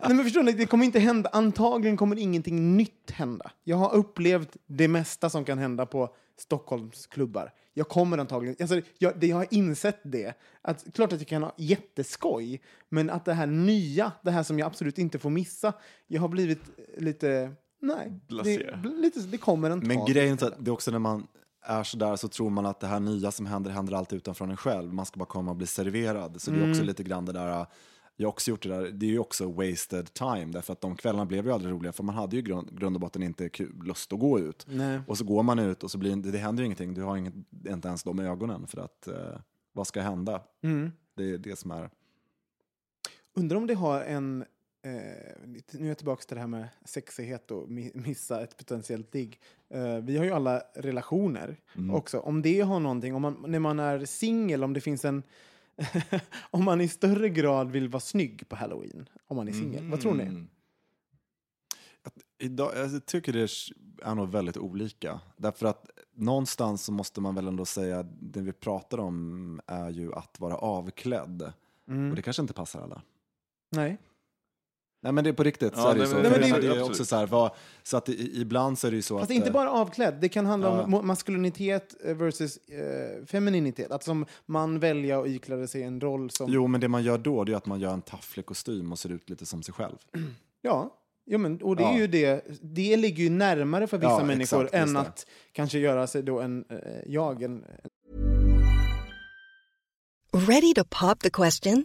nej, men förstår ni, det kommer inte hända. Antagligen kommer ingenting nytt hända. Jag har upplevt det mesta som kan hända på Stockholms klubbar. Jag kommer antagligen... Alltså, jag, det, jag har insett det. Att, klart att jag kan ha jätteskoj, men att det här nya, det här som jag absolut inte får missa, jag har blivit lite... Nej, Blasé. det, lite, det kommer en Men grejen är att det är också när man är så där så tror man att det här nya som händer händer alltid utanför en själv. Man ska bara komma och bli serverad. Så det är Mm. också lite grann det där, jag har också gjort det där, det är ju också wasted time. Därför att de kvällarna blev ju aldrig roliga för man hade ju grund, grund och botten inte kul, lust att gå ut. Nej. Och så går man ut och så blir det, det händer ju ingenting. Du har inget, inte ens de ögonen för att eh, vad ska hända? Mm. Det är det som är. Undrar om det har en... Eh, nu är jag tillbaka till det här med sexighet och mi- missa ett potentiellt digg. Eh, vi har ju alla relationer också. Om det har någonting, om man, när man är singel, om det finns en... om man i större grad vill vara snygg på halloween, om man är singel. Vad tror ni? Mm. Idag, jag tycker det är nog väldigt olika. Därför att någonstans så måste man väl ändå säga, det vi pratar om är ju att vara avklädd. Mm. Och det kanske inte passar alla. Nej. Nej men det är på riktigt, så Ja, är det ju nej, så. men- För Nej, men det, det är är- ju absolut. också så här, vad, så att i, ibland så är det ju så Fast att... inte eh, bara avklädd. Det kan handla Ja. om maskulinitet eh, versus eh, femininitet. Att som man välja och ikläda sig en roll som... Jo, men det man gör då det är att man gör en tafflig kostym och ser ut lite som sig själv. Ja, ja men, och det, är Ja. ju det, det ligger ju närmare för vissa Ja, människor exakt, än att kanske göra sig då en, eh, jag, en, Ready to pop the question?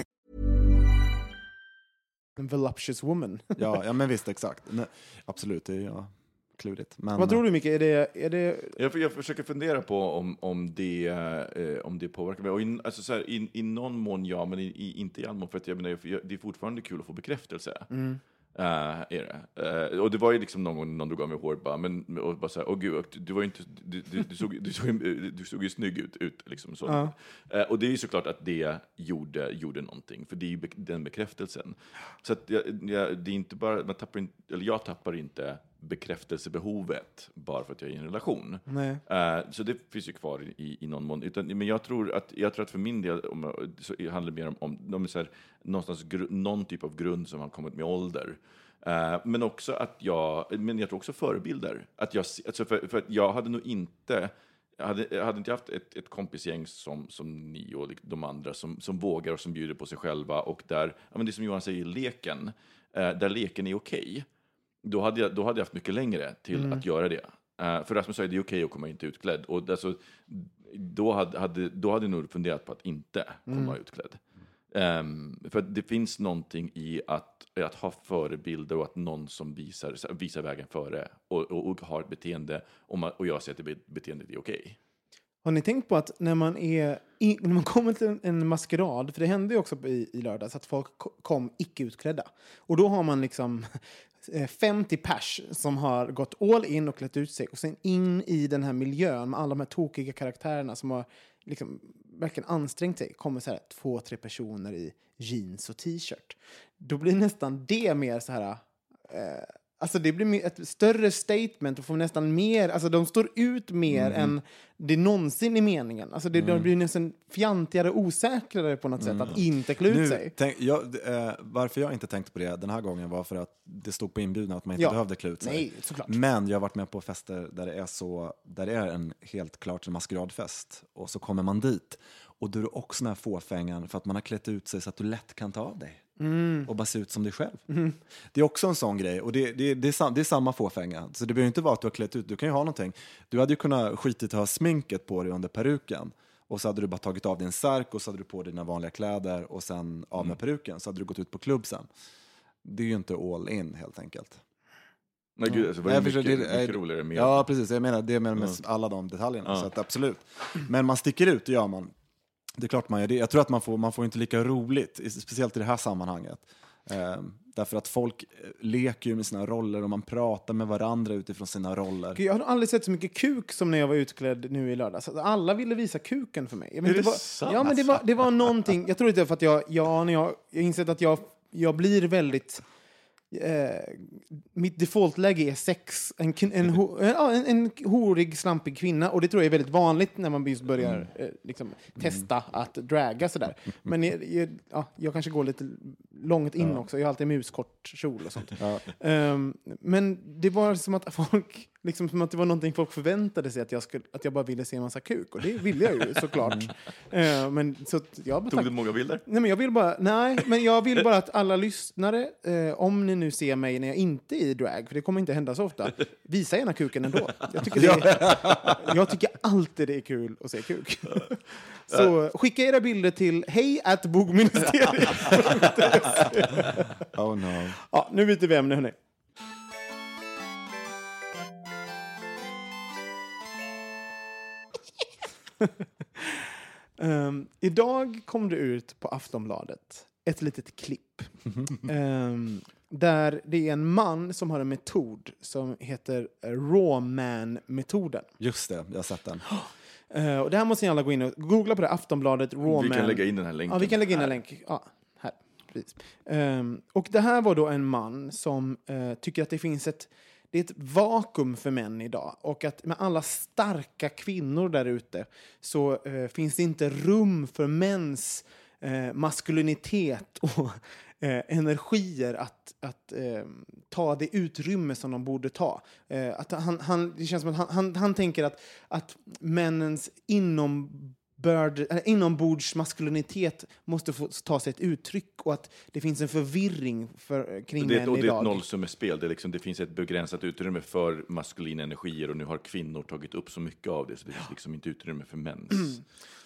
En voluptuous woman. Ja, ja men visst, exakt. Nej, absolut, det är ja, klurigt. Men, Vad tror du, Micke? Är det, är det, Jag, jag försöker fundera på om, om, det, eh, om det påverkar mig. Och in, alltså så här, i, I någon mån ja, men i, i, inte i all mån. För att jag menar, jag- det är fortfarande kul att få bekräftelse. Eh, är det. Eh, och det var ju liksom någon gång någon drog av mig håret bara, men, och bara så här, åh gud, du, var inte, du, du, du, såg, du, såg, du såg ju snygg ut. ut liksom, så. Eh, och det är ju såklart att det gjorde, gjorde någonting, för det är ju bek- den bekräftelsen. Så att jag, jag, det är inte bara, man tappar inte, eller jag tappar inte bekräftelsebehovet bara för att jag är i en relation. Eh, så det finns ju kvar i, i någon mån. Utan, men jag tror, att, jag tror att för min del om, så handlar det mer om, om, så här, någonstans gru, någon typ av grund som har kommit med ålder. Eh, men också att jag, men jag tror också förebilder. Att jag, alltså för, för jag hade nog inte, hade, hade inte haft ett, ett kompisgäng som, som ni och de andra som, som vågar och som bjuder på sig själva och där, ja, men det som Johan säger, leken, eh, där leken är okej då hade jag, då hade jag haft mycket längre till att göra det. Eh, för Rasmus sa att det är okej att komma inte utklädd. Och alltså, då, hade, hade, då hade jag nog funderat på att inte komma utklädd. Ehm, för att det finns någonting i att, att ha förebilder och att någon som visar, visar vägen före och, och, och har ett beteende och, man, och jag säger att det be- beteendet är okej. Har ni tänkt på att när man, är i, när man kommer till en, en maskerad, för det hände ju också i, i lördags att folk ko- kom icke utklädda. Och då har man liksom Eh, 50 pers som har gått all in och klätt ut sig och sen in i den här miljön med alla de här tokiga karaktärerna som har liksom verkligen ansträngt sig kommer så här två, tre personer i jeans och t-shirt. Då blir nästan det mer så här... Eh, alltså det blir ett större statement och får nästan mer... Alltså de står ut mer Mm. än det någonsin är meningen. Alltså det, de blir nästan fjantigare och osäkrare på något sätt att inte klä ut Mm. Nu, sig. tänk, jag, eh, varför jag inte tänkte på det den här gången var för att det stod på inbjudan att man inte Ja. behövde klä ut sig. Nej, såklart. Men jag har varit med på fester där det är, så, där det är en helt klart en maskeradfest och så kommer man dit och då är du också den här fåfängan för att man har klätt ut sig så att du lätt kan ta av dig Mm. och bara se ut som dig själv. Det är också en sån grej och det, det, det, är, sam, det är samma fåfänga. Så det behöver inte vara att du har klätt ut, du kan ju ha någonting. Du hade ju kunnat skitit att ha sminket på dig under peruken och så hade du bara tagit av din särk och så hade du på dina vanliga kläder och sen av med peruken så hade du gått ut på klubb sen. Det är ju inte all in helt enkelt. Nej, gud, alltså, var det mycket, det- mycket roligare med Ja, precis. Jag menar det med, med alla de detaljerna. Så att, absolut. Men man sticker ut, det gör man. Det är klart man gör det. Jag tror att man får, man får inte lika roligt, speciellt i det här sammanhanget. Ehm, därför att folk eh, leker ju med sina roller och man pratar med varandra utifrån sina roller. Jag har aldrig sett så mycket kuk som när jag var utklädd nu i lördags. Alltså, Alla ville visa kuken för mig. Jag vet Är inte det vad- sant? Ja, men det var, det var någonting. Jag tror inte för att jag, ja, när jag, jag har insett att jag, jag blir väldigt... Eh, mitt defaultläge är sex. En, en, ho, en, ja, en, horig, slampig kvinna. Och det tror jag är väldigt vanligt när man just börjar eh, liksom, testa att draga sådär. Men jag, jag, ja, jag kanske går lite långt in också. Jag har alltid muskort kjol och sånt. Ehm, men det var som att folk, liksom som att det var någonting folk förväntade sig att jag, skulle, att jag bara ville se en massa kuk. Och det ville jag ju såklart. Ehm, men så jag Tog du många bilder? Nej, men jag vill bara, nej, men jag vill bara att alla lyssnare, eh, om ni nu ser mig när jag inte är i drag, för det kommer inte hända så ofta, visa gärna kuken ändå. Jag tycker, är, jag tycker alltid det är kul att se kuk. Så skicka era bilder till hej at bogministeriet. Oh no. Ja, nu byter vi ämne, hörni. Ehm, idag kom det ut på Aftonbladet ett litet klipp. Ehm, där det är en man som har en metod som heter Rawman-metoden. Just det, jag har sett den. Eh, och det här måste ni alla gå in och googla på det. Aftonbladet Rawman. Vi kan lägga in den här länken. Ja, vi kan lägga in en länk. Ja, här. Precis. Ehm, och det här var då en man som eh, tycker att det finns ett, det är ett vakuum för män idag. Och att med alla starka kvinnor där ute så eh, finns det inte rum för mäns eh, maskulinitet och eh, energier att, att eh, ta det utrymme som de borde ta. Eh, att han, han, det känns som att han, han, han tänker att, att männens inom börd, eller inombordsmaskulinitet måste få ta sig ett uttryck och att det finns en förvirring för, kring Det män och det är idag. ett nollsummespel. Det, är liksom, det finns ett begränsat utrymme för maskulina energier och nu har kvinnor tagit upp så mycket av det så det finns liksom inte utrymme för mäns.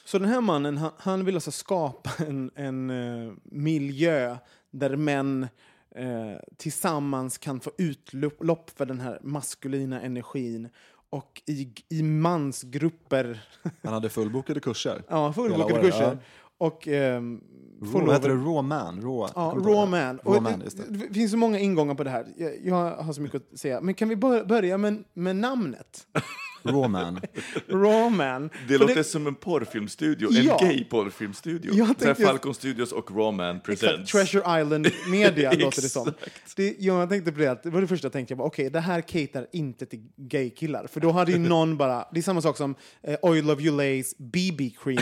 Så den här mannen, han, han vill alltså skapa en, en eh, miljö där män eh, tillsammans kan få utlopp för den här maskulina energin och i, i mansgrupper, Han hade fullbokade kurser. ja, fullbokade året, kurser. ja. Och ehm, får Raw, heter det? Raw man? Raw, Ja, Raw? Man. Raw man, det, det. finns så många ingångar på det här. Jag, jag har så mycket att säga. Men kan vi bör- börja med, med namnet? Raw man. Raw Man. Det För låter som en porrfilmstudio, en Ja. gay porrfilmstudio. Jag tänkte- Falcon Studios och Rawman Exakt, Presents. Treasure Island Media låter det som. Exakt. Det, jag tänkte på det, att det var det första jag tänkte, jag bara, okej, det här caterar inte till gay-killar. För då hade ju någon bara, det är samma sak som eh, Oil of Ulays BB Cream.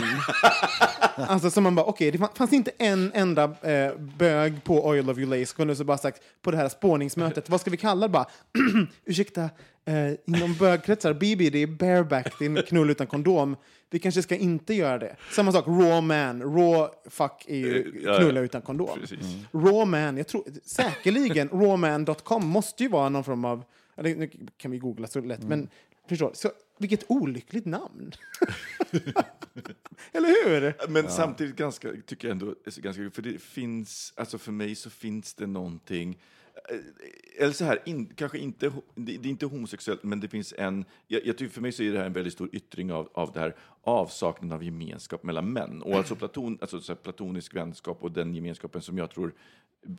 alltså som man bara, okej, det fanns inte en enda eh, bög på Oil of Ulay som kunde så bara sagt på det här spårningsmötet, vad ska vi kalla det bara? Ursäkta, eh, inom bögkretsar, BB det är bareback, det är en knull utan kondom. Vi kanske ska inte göra det. Samma sak, raw man. Raw fuck är ju Eh, ja, ja. knulla utan kondom. Precis. Raw man, jag tror säkerligen rawman.com måste ju vara någon form av, eller nu kan vi googla så lätt, men förstår, så vilket olyckligt namn. eller hur? Men samtidigt ganska, tycker jag ändå, är ganska, för det finns, alltså för mig så finns det någonting, eller så här, in, kanske inte, det, det är inte homosexuellt, men det finns en, jag, jag tycker för mig så är det här en väldigt stor yttring av, av det här avsaknaden av gemenskap mellan män. Och alltså, platon, alltså så platonisk vänskap och den gemenskapen som jag tror,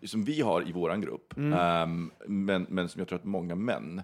som vi har i våran grupp, ehm, men, men som jag tror att många män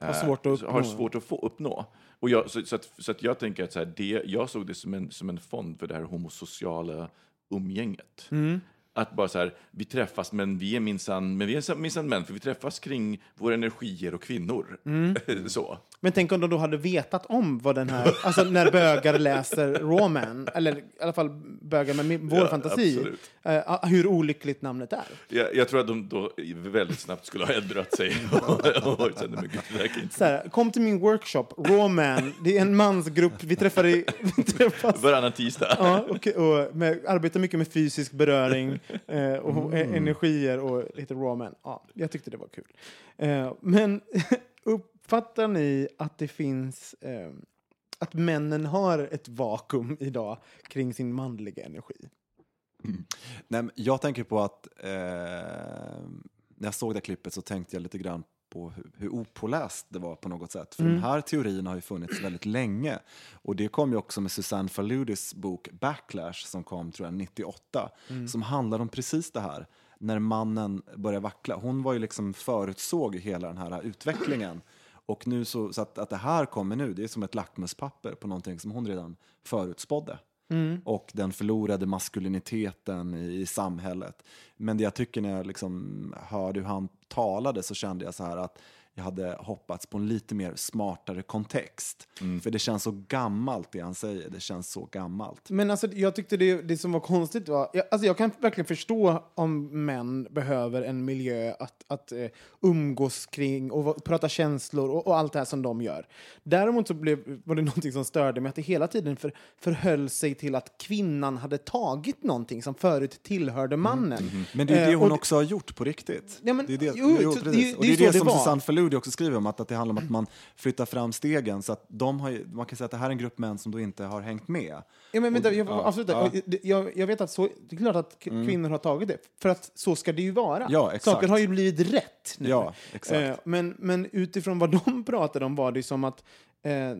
Har svårt att har uppnå. svårt att få uppnå. Och jag, så, så, att, så att jag tänker att så här, det, jag såg det som en, som en fond för det här homosociala umgänget. Mm. Att bara så här, vi träffas, men vi är minsann, men vi är minsann män, för vi träffas kring våra energier och kvinnor. Mm. så. Men tänk om de då hade vetat om vad den här... Alltså när bögar läser Roman, eller i alla fall bögar med vår Ja, fantasi, eh, hur olyckligt namnet är. Jag, jag tror att de då väldigt snabbt skulle ha ändrat sig. och, och Så här, kom till min workshop, Roman, det är en mansgrupp, vi träffar i... Vi träffas Varannan tisdag. Ja, och, och med, arbetar mycket med fysisk beröring eh, och e- energier och lite rawman. Ja, jag tyckte det var kul. Eh, men uppfattar ni att det finns... Eh, att männen har ett vakuum idag kring sin manliga energi? Nej, men jag tänker på att eh, när jag såg det klippet så tänkte jag lite grann på hur, hur opåläst det var på något sätt. För Mm. den här teorin har ju funnits väldigt länge. Och det kom ju också med Susanne Faludis bok Backlash som kom tror jag 98. Mm. Som handlar om precis det här. När mannen börjar vackla. Hon var ju liksom förutsåg hela den här utvecklingen. Och nu så, så att, att det här kommer nu, det är som ett lackmuspapper på någonting som hon redan förutspådde. Mm. Och den förlorade maskuliniteten i, i samhället. Men det jag tycker när jag liksom hörde hur han talade så kände jag så här att jag hade hoppats på en lite mer smartare kontext. För det känns så gammalt det han säger, det känns så gammalt. Men alltså, jag tyckte det, det som var konstigt var... Jag, alltså, jag kan verkligen förstå om män behöver en miljö att, att eh, umgås kring och prata känslor och, och allt det här som de gör. Däremot så blev, var det någonting som störde mig att det hela tiden för, förhöll sig till att kvinnan hade tagit någonting som förut tillhörde mannen. Men det är det Eh, hon och- också har gjort på riktigt. Ja, men- det är det, jo, jo, det och det det är det, det som var. Susanne Faludi också skriver om, att, att det handlar om att man flyttar fram stegen. Så att de har, ju- man kan säga att det här är en grupp män som då inte har hängt med. Ja, men vänta, jag Ja, avsluta. ja. Jag, jag, vet att så, det är klart att k- kvinnor har tagit det, för att så ska det ju vara. Ja, exakt. Saker har ju blivit rätt nu. Ja, exakt. Eh, men, men utifrån vad de pratade om var det som att eh,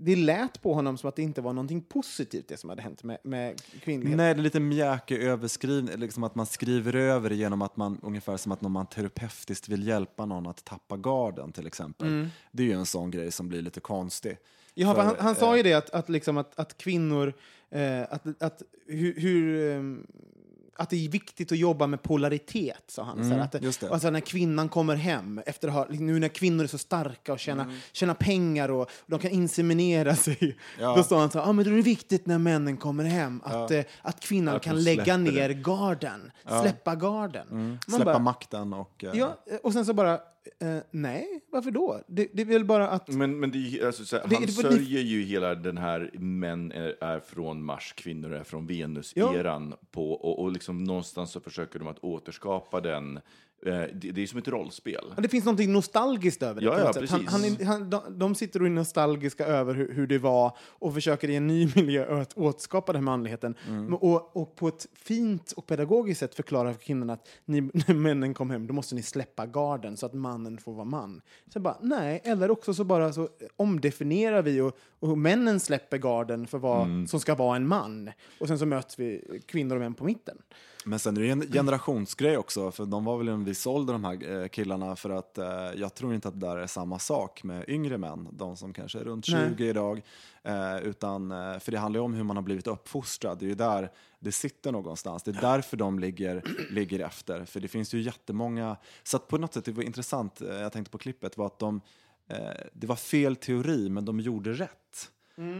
det lät på honom som att det inte var någonting positivt det som hade hänt med, med kvinnlighet. Nej, det är lite mjäke överskrivning, liksom att man skriver över genom att man, ungefär som att när man terapeutiskt vill hjälpa någon att tappa garden till exempel. Det är ju en sån grej som blir lite konstig. Ja, för han, han sa ju eh, det att, att, liksom att, att kvinnor... Eh, att, att, hur, hur, ehm, att det är viktigt att jobba med polaritet, sa han. så här, att det, Mm, just det. Alltså när kvinnan kommer hem, efter att ha, nu när kvinnor är så starka och tjänar, tjänar pengar och, och de kan inseminera sig, Mm. Ja. då sa han så här, ah, men då är det viktigt när männen kommer hem att, eh, att kvinnan Att kan lägga ner garden, släppa garden. Mm. Släppa bara, makten och... eh, Ja, och sen så bara, eh, nej, varför då? Det, det är väl bara att... Men, men det, är alltså, så här, Det- han det- sörjer ju hela den här män är, är från Mars, kvinnor är från Venus-eran. På, och, och liksom någonstans så försöker de att återskapa den. Eh, det, det är som ett rollspel. Ja, Det finns något nostalgiskt över det. Ja, ja, sätt. Han, han, precis. han, de, de sitter och är nostalgiska över hur, hur det var och försöker i en ny miljö att återskapa den här manligheten. Mm. Och, och på ett fint och pedagogiskt sätt förklara för kvinnorna att ni, när männen kom hem då måste ni släppa garden så att mannen får vara man. Så bara, nej, eller också så bara så omdefinierar vi och, och männen släpper garden för vad Mm. som ska vara en man. Och sen så möts vi kvinnor och män på mitten. Men sen är det en generationsgrej också, för de var väl i en viss ålder de här eh, killarna, för att eh, jag tror inte att det där är samma sak med yngre män, de som kanske är runt 20 Nej. idag. Eh, utan, eh, för det handlar ju om hur man har blivit uppfostrad, det är ju där det sitter någonstans. Det är därför de ligger, ligger efter, för det finns ju jättemånga, så att på något sätt, det var intressant, eh, jag tänkte på klippet, var att de, eh, det var fel teori, men de gjorde rätt.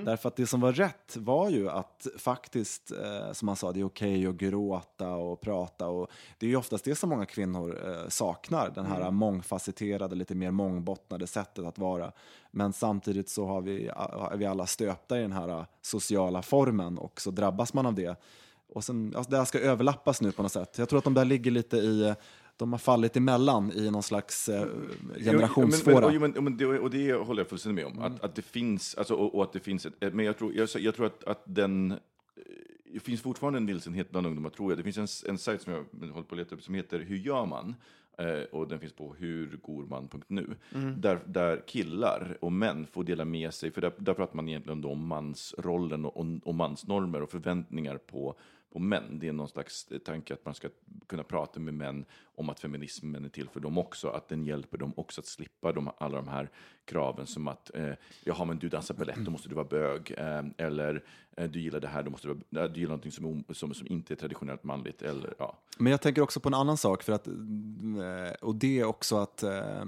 Därför att det som var rätt var ju att faktiskt, eh, som man sa, det är okej att gråta och prata. Och det är ju oftast det som många kvinnor eh, saknar, den här mångfacetterade, lite mer mångbottnade sättet att vara. Men samtidigt så har vi, är vi alla stöpta i den här eh, sociala formen och så drabbas man av det. Och sen, alltså det här ska överlappas nu på något sätt. Jag tror att de där ligger lite i, eh, de har fallit emellan i någon slags eh, generationsfåra. Jo, men, men, men, det, och det håller jag fullständigt med om. Att, att det finns, alltså, och, och att det finns ett, men jag tror, jag, jag tror att, att den, eh, det finns fortfarande en vilsenhet bland ungdomar, tror jag. Det finns en, en sajt som jag håller på att leta upp som heter Hur gör man? Eh, och den finns på hurgorman.nu. Där, där killar och män får dela med sig, för där, där pratar man egentligen om mansrollen och, och, och mansnormer och förväntningar på på män. Det är någon slags tanke att man ska kunna prata med män om att feminismen är till för dem också, att den hjälper dem också att slippa de, alla de här kraven som att eh, jaha, men du dansar balett, då måste du vara bög, eh, eller eh, du gillar det här, då måste du, vara, eh, du gillar någonting som, som, som inte är traditionellt manligt, eller ja. Men jag tänker också på en annan sak, för att, eh, och det är också att eh,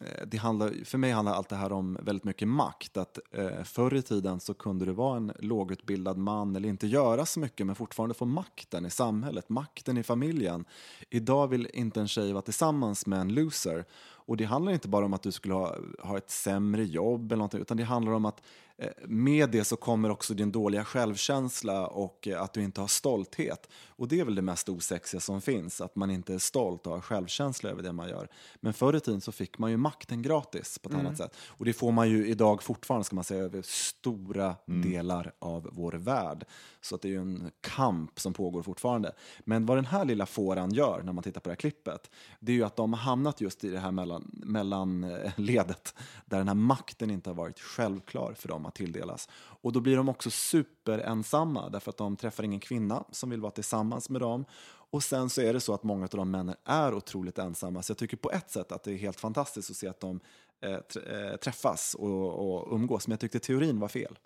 Eh, det handlar, för mig handlar allt det här om väldigt mycket makt. Att eh, förr i tiden så kunde du vara en lågutbildad man eller inte göra så mycket men fortfarande få makten i samhället, makten i familjen. Idag vill inte en tjej vara tillsammans med en loser. Och det handlar inte bara om att du skulle ha, ha ett sämre jobb eller någonting, utan det handlar om att eh, med det så kommer också din dåliga självkänsla och eh, att du inte har stolthet. Och det är väl det mest osexiga som finns, att man inte är stolt och har självkänsla över det man gör. Men förr i tiden så fick man ju makten gratis på ett annat sätt. Och det får man ju idag fortfarande, ska man säga, över stora delar av vår värld. Så att det är ju en kamp som pågår fortfarande. Men vad den här lilla fåran gör när man tittar på det här klippet, det är ju att de har hamnat just i det här mellan, mellanledet, där den här makten inte har varit självklar för dem att tilldelas. Och då blir de också superensamma, därför att de träffar ingen kvinna som vill vara tillsammans med dem. Och sen så är det så att många av de männen är otroligt ensamma, så jag tycker på ett sätt att det är helt fantastiskt att se att de eh, eh, träffas och, och umgås, men jag tyckte teorin var fel.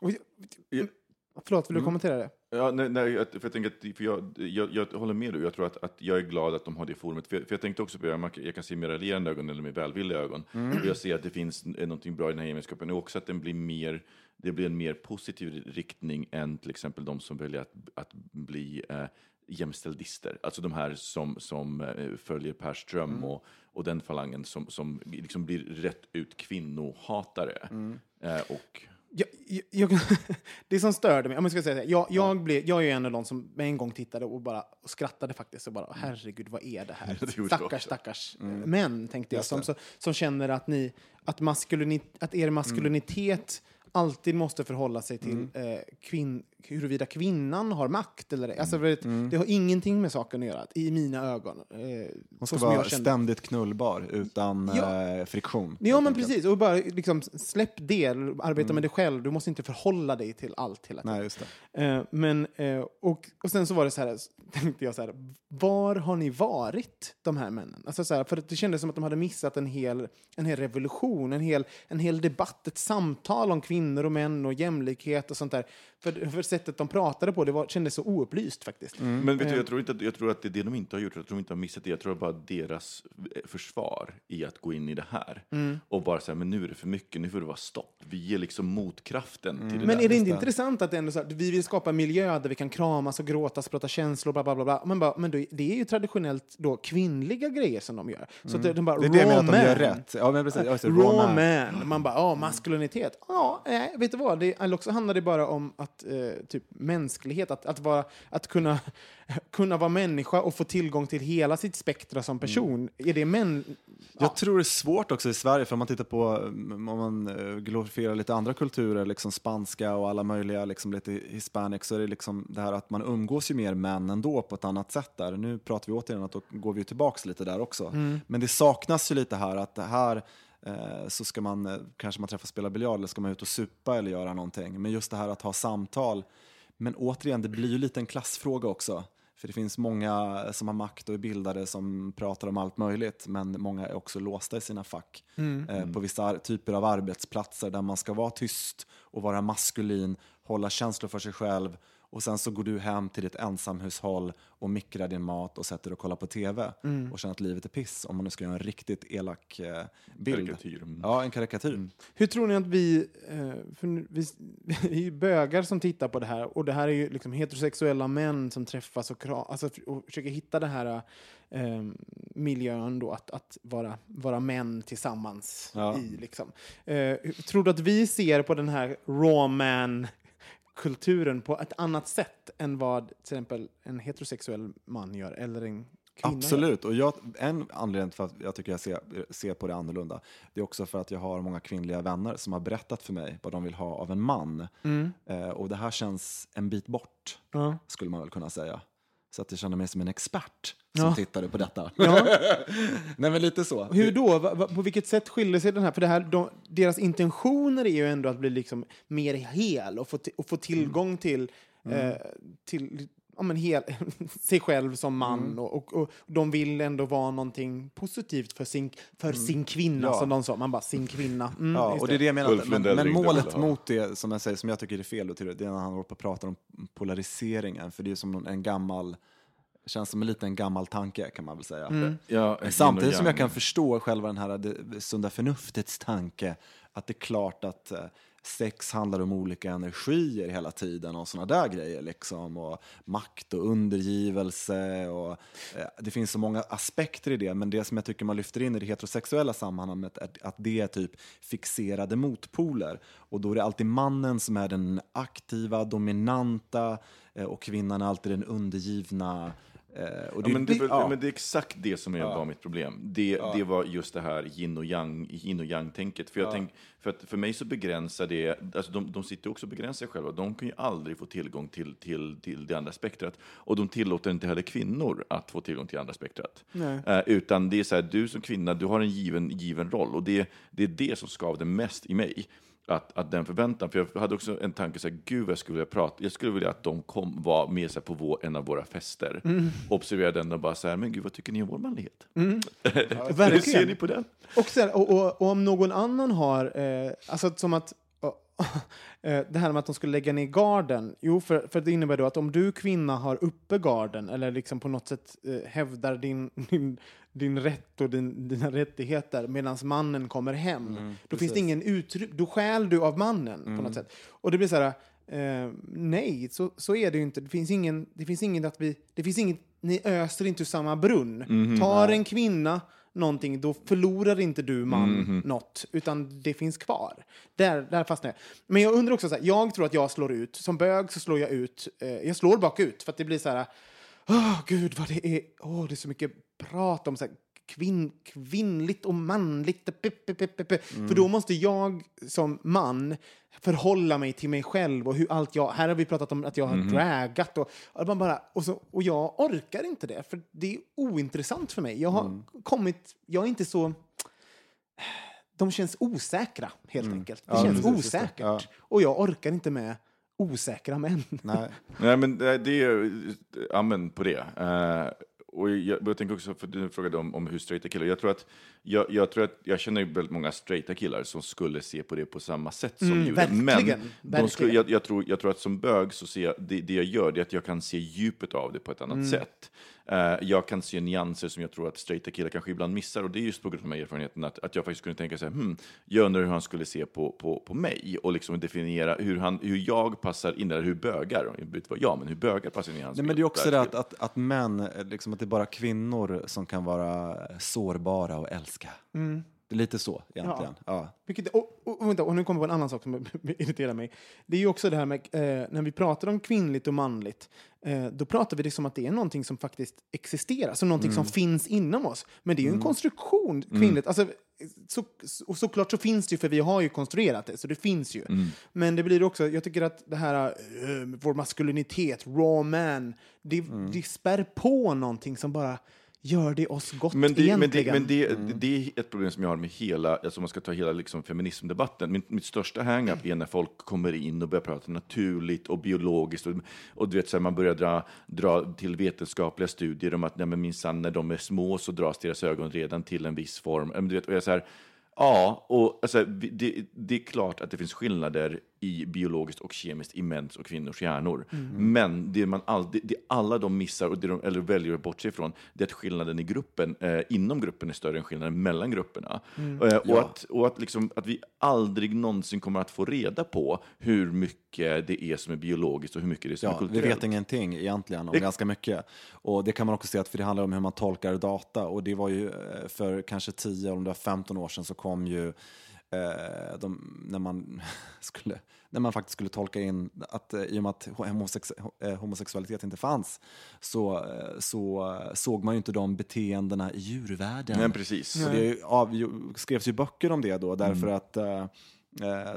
Och, förlåt, vill du kommentera det? Ja, nej, nej, för jag, tänker att, för jag, jag, jag håller med dig, jag tror att, att jag är glad att de har det forumet. För jag, för jag tänkte också på det, man jag kan se med raljerande ögon eller med välvilliga ögon. Och jag ser att det finns n- någonting bra i den här gemenskapen, och också att den blir mer, det blir en mer positiv riktning än till exempel de som väljer att, att bli eh, jämställdister. Alltså de här som, som eh, följer Per Ström och, och den falangen som, som liksom blir rätt ut kvinnohatare. Eh, och Jag, jag, jag, det som störde mig, om jag ska säga jag, jag, blev, jag är en av de som en gång tittade och bara och skrattade faktiskt och bara herregud vad är det här? Det stackars, stackars eh, män tänkte jag som, som, som känner att, ni, att, maskulini, att er maskulinitet alltid måste förhålla sig till eh, kvinn, huruvida kvinnan har makt eller ej. Alltså, vet, Det har ingenting med saken att göra, i mina ögon. Eh, Hon ska vara ständigt knullbar utan Ja. eh, friktion. Ja, men precis. Och bara liksom, släpp det, arbeta med det själv. Du måste inte förhålla dig till allt hela tiden. Nej, just det. Eh, men, eh, och, och sen så var det så här, tänkte jag så här, var har ni varit, de här männen? Alltså så här, för det kändes som att de hade missat en hel, en hel revolution, en hel, en hel debatt, ett samtal om kvinnor och män och jämlikhet och sånt där. För, för sättet de pratade på, det var, kändes så oupplyst faktiskt. Men vet du, jag tror, inte att, jag tror att det är det de inte har gjort. Jag tror de inte har missat det. Jag tror bara deras eh, försvar i att gå in i det här. Och bara säga, men nu är det för mycket, nu får det vara stopp. Vi ger liksom motkraften till det Men där. är det inte intressant att det ändå så här, vi vill skapa en miljö där vi kan kramas och gråtas, prata känslor, bla bla bla. bla. Men, bara, men då, det är ju traditionellt då kvinnliga grejer som de gör. Så att de bara, Det är det jag menar att de gör rätt. Ja, men precis. Det, Raw raw man. man. Man bara, ja, maskulinitet. Ja, nej, vet du vad? Det, eller också handlar det bara om att, eh, typ mänsklighet, att, att, vara, att kunna, kunna vara människa och få tillgång till hela sitt spektra som person. Är det män... Jag tror det är svårt också i Sverige, för om man tittar på, mm, om man eh, glorifierar lite andra kulturer, liksom spanska och alla möjliga, liksom lite hispanic, så är det liksom det här att man umgås ju mer män ändå på ett annat sätt där. Nu pratar vi återigen att då går vi tillbaks lite där också. Men det saknas ju lite här att det här så ska man, eh, kanske man träffar och spelar biljard eller ska man ut och supa eller göra någonting. Men just det här att ha samtal. Men återigen, det blir ju lite en klassfråga också. För det finns många som har makt och är bildade som pratar om allt möjligt, men många är också låsta i sina fack. Eh, på vissa typer av arbetsplatser där man ska vara tyst och vara maskulin, hålla känslor för sig själv och sen så går du hem till ditt ensamhushåll och mikrar din mat och sätter dig och kollar på TV och känner att livet är piss, om man nu ska göra en riktigt elak eh, bild. Karikatyr, mm. Ja, en karikatyr. Hur tror ni att vi, eh, för vi, vi är ju bögar som tittar på det här och det här är ju liksom heterosexuella män som träffas och, alltså, och försöker hitta den här eh, miljön då att, att vara, vara män tillsammans Ja. i. Liksom. Eh, tror du att vi ser på den här raw man kulturen på ett annat sätt än vad till exempel en heterosexuell man gör eller en kvinna gör? Absolut, och jag, en anledning till att jag tycker jag ser, ser på det annorlunda, det är också för att jag har många kvinnliga vänner som har berättat för mig vad de vill ha av en man. Eh, och det här känns en bit bort, Ja. skulle man väl kunna säga. Så att jag känner mig som en expert som Ja. tittade på detta. Ja. Nej men lite så. Hur då? Va, va, på vilket sätt skiljer sig den här? För det här, de, deras intentioner är ju ändå att bli liksom mer hel och få, och få tillgång till eh, till ja, men hel, sig själv som man Mm. och, och, och de vill ändå vara någonting positivt för sin, för sin kvinna, Mm. Ja. som de sa. Man bara, sin kvinna. Mm, Ja, och det är det jag menar. Men, men målet ja. mot det, som jag säger, som jag tycker är fel, det är när han håller på och pratar om polariseringen. För det är som en gammal, känns som en liten gammal tanke kan man väl säga. Mm. Ja, yin och Samtidigt som jag kan förstå själva den här det, sunda förnuftets tanke, att det är klart att eh, sex handlar om olika energier hela tiden och såna där grejer. Liksom, och makt och undergivelse. Och, eh, det finns så många aspekter i det, men det som jag tycker man lyfter in i det heterosexuella sammanhanget är att det är typ fixerade motpoler. Och då är det alltid mannen som är den aktiva, dominanta eh, och kvinnan är alltid den undergivna. Eh, Ja, men, det, ja. ja. men det är exakt det som är, var mitt problem. Det, det var just det här yin och yang, yin och yang-tänket. För, jag tänk, för, att för mig så begränsar det, alltså de, de sitter också och begränsar sig själva. De kan ju aldrig få tillgång till, till, till det andra spektrat. Och de tillåter inte heller kvinnor att få tillgång till det andra spektrat. Eh, utan det är så här, du som kvinna, du har en given, given roll. Och det, det är det som skavde mest i mig. Att, att den förväntan, för jag hade också en tanke så här, gud vad jag skulle vilja prata, jag skulle vilja att de kom, var med sig på vår, en av våra fester. Observerade den och bara så här, men gud vad tycker ni om vår manlighet? Hur verkligen. ser ni på den? Och, här, och, och, och om någon annan har, eh, alltså som att, det här med att de skulle lägga ner garden, jo för, för det innebär då att om du kvinna har uppe garden eller liksom på något sätt eh, hävdar din, din, din rätt och din, dina rättigheter medan mannen kommer hem, då finns det ingen utrymme, då stjäl du av mannen på något sätt. Och det blir så här, eh, nej, så, så är det ju inte. Det finns ingen, det finns ingen att vi, det finns inget, ni öser inte ur samma brunn. Tar en kvinna någonting, då förlorar inte du man något, utan det finns kvar. Där, där fastnar jag. Men jag undrar också, så här, jag tror att jag slår ut, som bög så slår jag ut, eh, jag slår bakut för att det blir så här, åh gud vad det är, åh det är så mycket prat om så här, kvinn, kvinnligt och manligt. Pe. För då måste jag som man förhålla mig till mig själv och hur allt jag... Här har vi pratat om att jag har dragat och, och, man bara, och, så, och jag orkar inte det, för det är ointressant för mig. Jag har kommit... Jag är inte så... De känns osäkra, helt enkelt. Det Ja, känns precis, just det. osäkert. Ja. Och jag orkar inte med osäkra män. Nej. Nej, men det det är, amen på det. Och jag, jag tänker också, för du frågade om, om hur straighta killar, jag tror att jag, jag tror att jag känner väldigt många straighta killar som skulle se på det på samma sätt som Mm, judar. Men verkligen, de skulle, jag, jag, tror, jag tror att som bög så ser jag, det, det jag gör det är att jag kan se djupet av det på ett annat Mm. sätt. Eh, jag kan se nyanser som jag tror att straighta killar kanske ibland missar och det är just på grund av de här erfarenheterna att, att jag faktiskt kunde tänka så här, hmm, jag undrar hur han skulle se på, på, på mig och liksom definiera hur, han, hur jag passar in, eller hur bögar, inte vad jag, men hur bögar passar in i hans Nej, men det är också det att, att, att män, eh, liksom att det är bara kvinnor som kan vara sårbara och älska. Det är lite så egentligen. Ja. Vilket, och, och, vänta, och nu kommer jag på en annan sak som irriterar mig. Det är ju också det här med, eh, när vi pratar om kvinnligt och manligt, eh, då pratar vi det som att det är någonting som faktiskt existerar, som någonting som finns inom oss. Men det är ju en konstruktion, kvinnligt. Alltså, så, och såklart så finns det ju, för vi har ju konstruerat det, så det finns ju. Men det blir också, jag tycker att det här, eh, vår maskulinitet, raw man, det, det spär på någonting som bara gör det oss gott Men, det, men, det, egentligen. men det, det är ett problem som jag har med hela, alltså om man ska ta hela liksom feminismdebatten. Min, mitt största hang-up är när folk kommer in och börjar prata naturligt och biologiskt. Och, och du vet, så här, man börjar dra, dra till vetenskapliga studier om att nej, men minsann, när de är små så dras deras ögon redan till en viss form. Du vet, och jag är så här, Ja, och alltså, det, det är klart att det finns skillnader i biologiskt och kemiskt i mäns och kvinnors hjärnor. Men det man aldrig, det alla de missar, och det de, eller väljer att bortse ifrån, det är att skillnaden i gruppen, eh, inom gruppen är större än skillnaden mellan grupperna. Eh, och att, och att, liksom, att vi aldrig någonsin kommer att få reda på hur mycket det är som är biologiskt och hur mycket det är som är Ja, vi kulturellt. vet ingenting egentligen om Det- ganska mycket. Och det kan man också se att för det handlar om hur man tolkar data. Och det var ju eh, för kanske 10 eller om det var 15 år sedan så kom ju eh, de, när, man skulle, när man faktiskt skulle tolka in att eh, i och med att homosex, eh, homosexualitet inte fanns så, så såg man ju inte de beteendena i djurvärlden. Nej, precis. Och det av, skrevs ju böcker om det då, därför att eh, eh,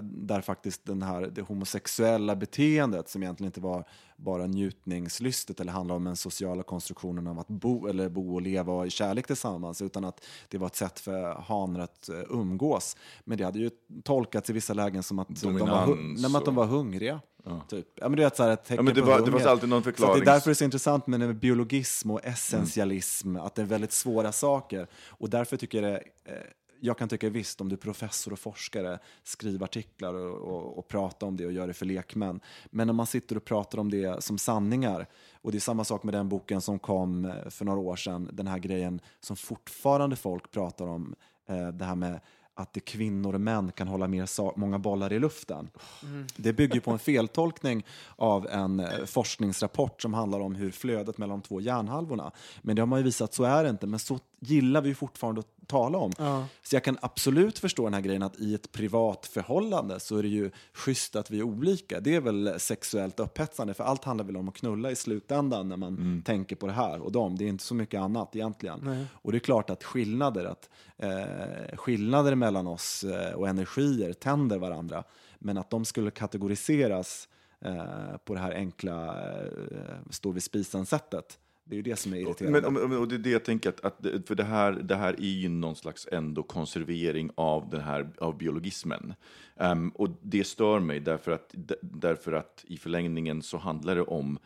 där faktiskt den här, det homosexuella beteendet, som egentligen inte var bara njutningslystet eller handlar om den sociala konstruktionen av att bo, eller bo och leva i kärlek tillsammans, utan att det var ett sätt för hanar att eh, umgås. Men det hade ju tolkats i vissa lägen som att, de var, nej, men att de var hungriga. Typ. Ja, men det, är ett, så här, ett tecken Ja, men det var- det alltid någon Så förklaring. det är därför det är så intressant med, biologism och essentialism, att det är väldigt svåra saker. Och därför tycker jag det, eh, jag kan tycka visst om du är professor och forskare, skriver artiklar och, och, och pratar om det och gör det för lekmän. Men när man sitter och pratar om det som sanningar, och det är samma sak med den boken som kom eh, för några år sedan, den här grejen som fortfarande folk pratar om, eh, det här med att det kvinnor och män kan hålla mer många bollar i luften. Det bygger på en feltolkning av en eh, forskningsrapport som handlar om hur flödet mellan de två hjärnhalvorna. Men det har man ju visat, så är det inte. Men så gillar vi fortfarande att tala om. Så jag kan absolut förstå den här grejen att i ett privat förhållande så är det ju schysst att vi är olika. Det är väl sexuellt upphetsande, för allt handlar väl om att knulla i slutändan när man tänker på det här och dem. Det är inte så mycket annat egentligen. Och det är klart att skillnader, att, eh, skillnader mellan oss eh, och energier tänder varandra. Men att de skulle kategoriseras eh, på det här enkla eh, stå vid spisen-sättet. Det är ju det som är irriterande. Men, och, och det är det jag tänker, att, att, för det här, det här är ju någon slags ändå konservering av, den här, av biologismen. Ehm, och det stör mig därför att, därför att i förlängningen så handlar det om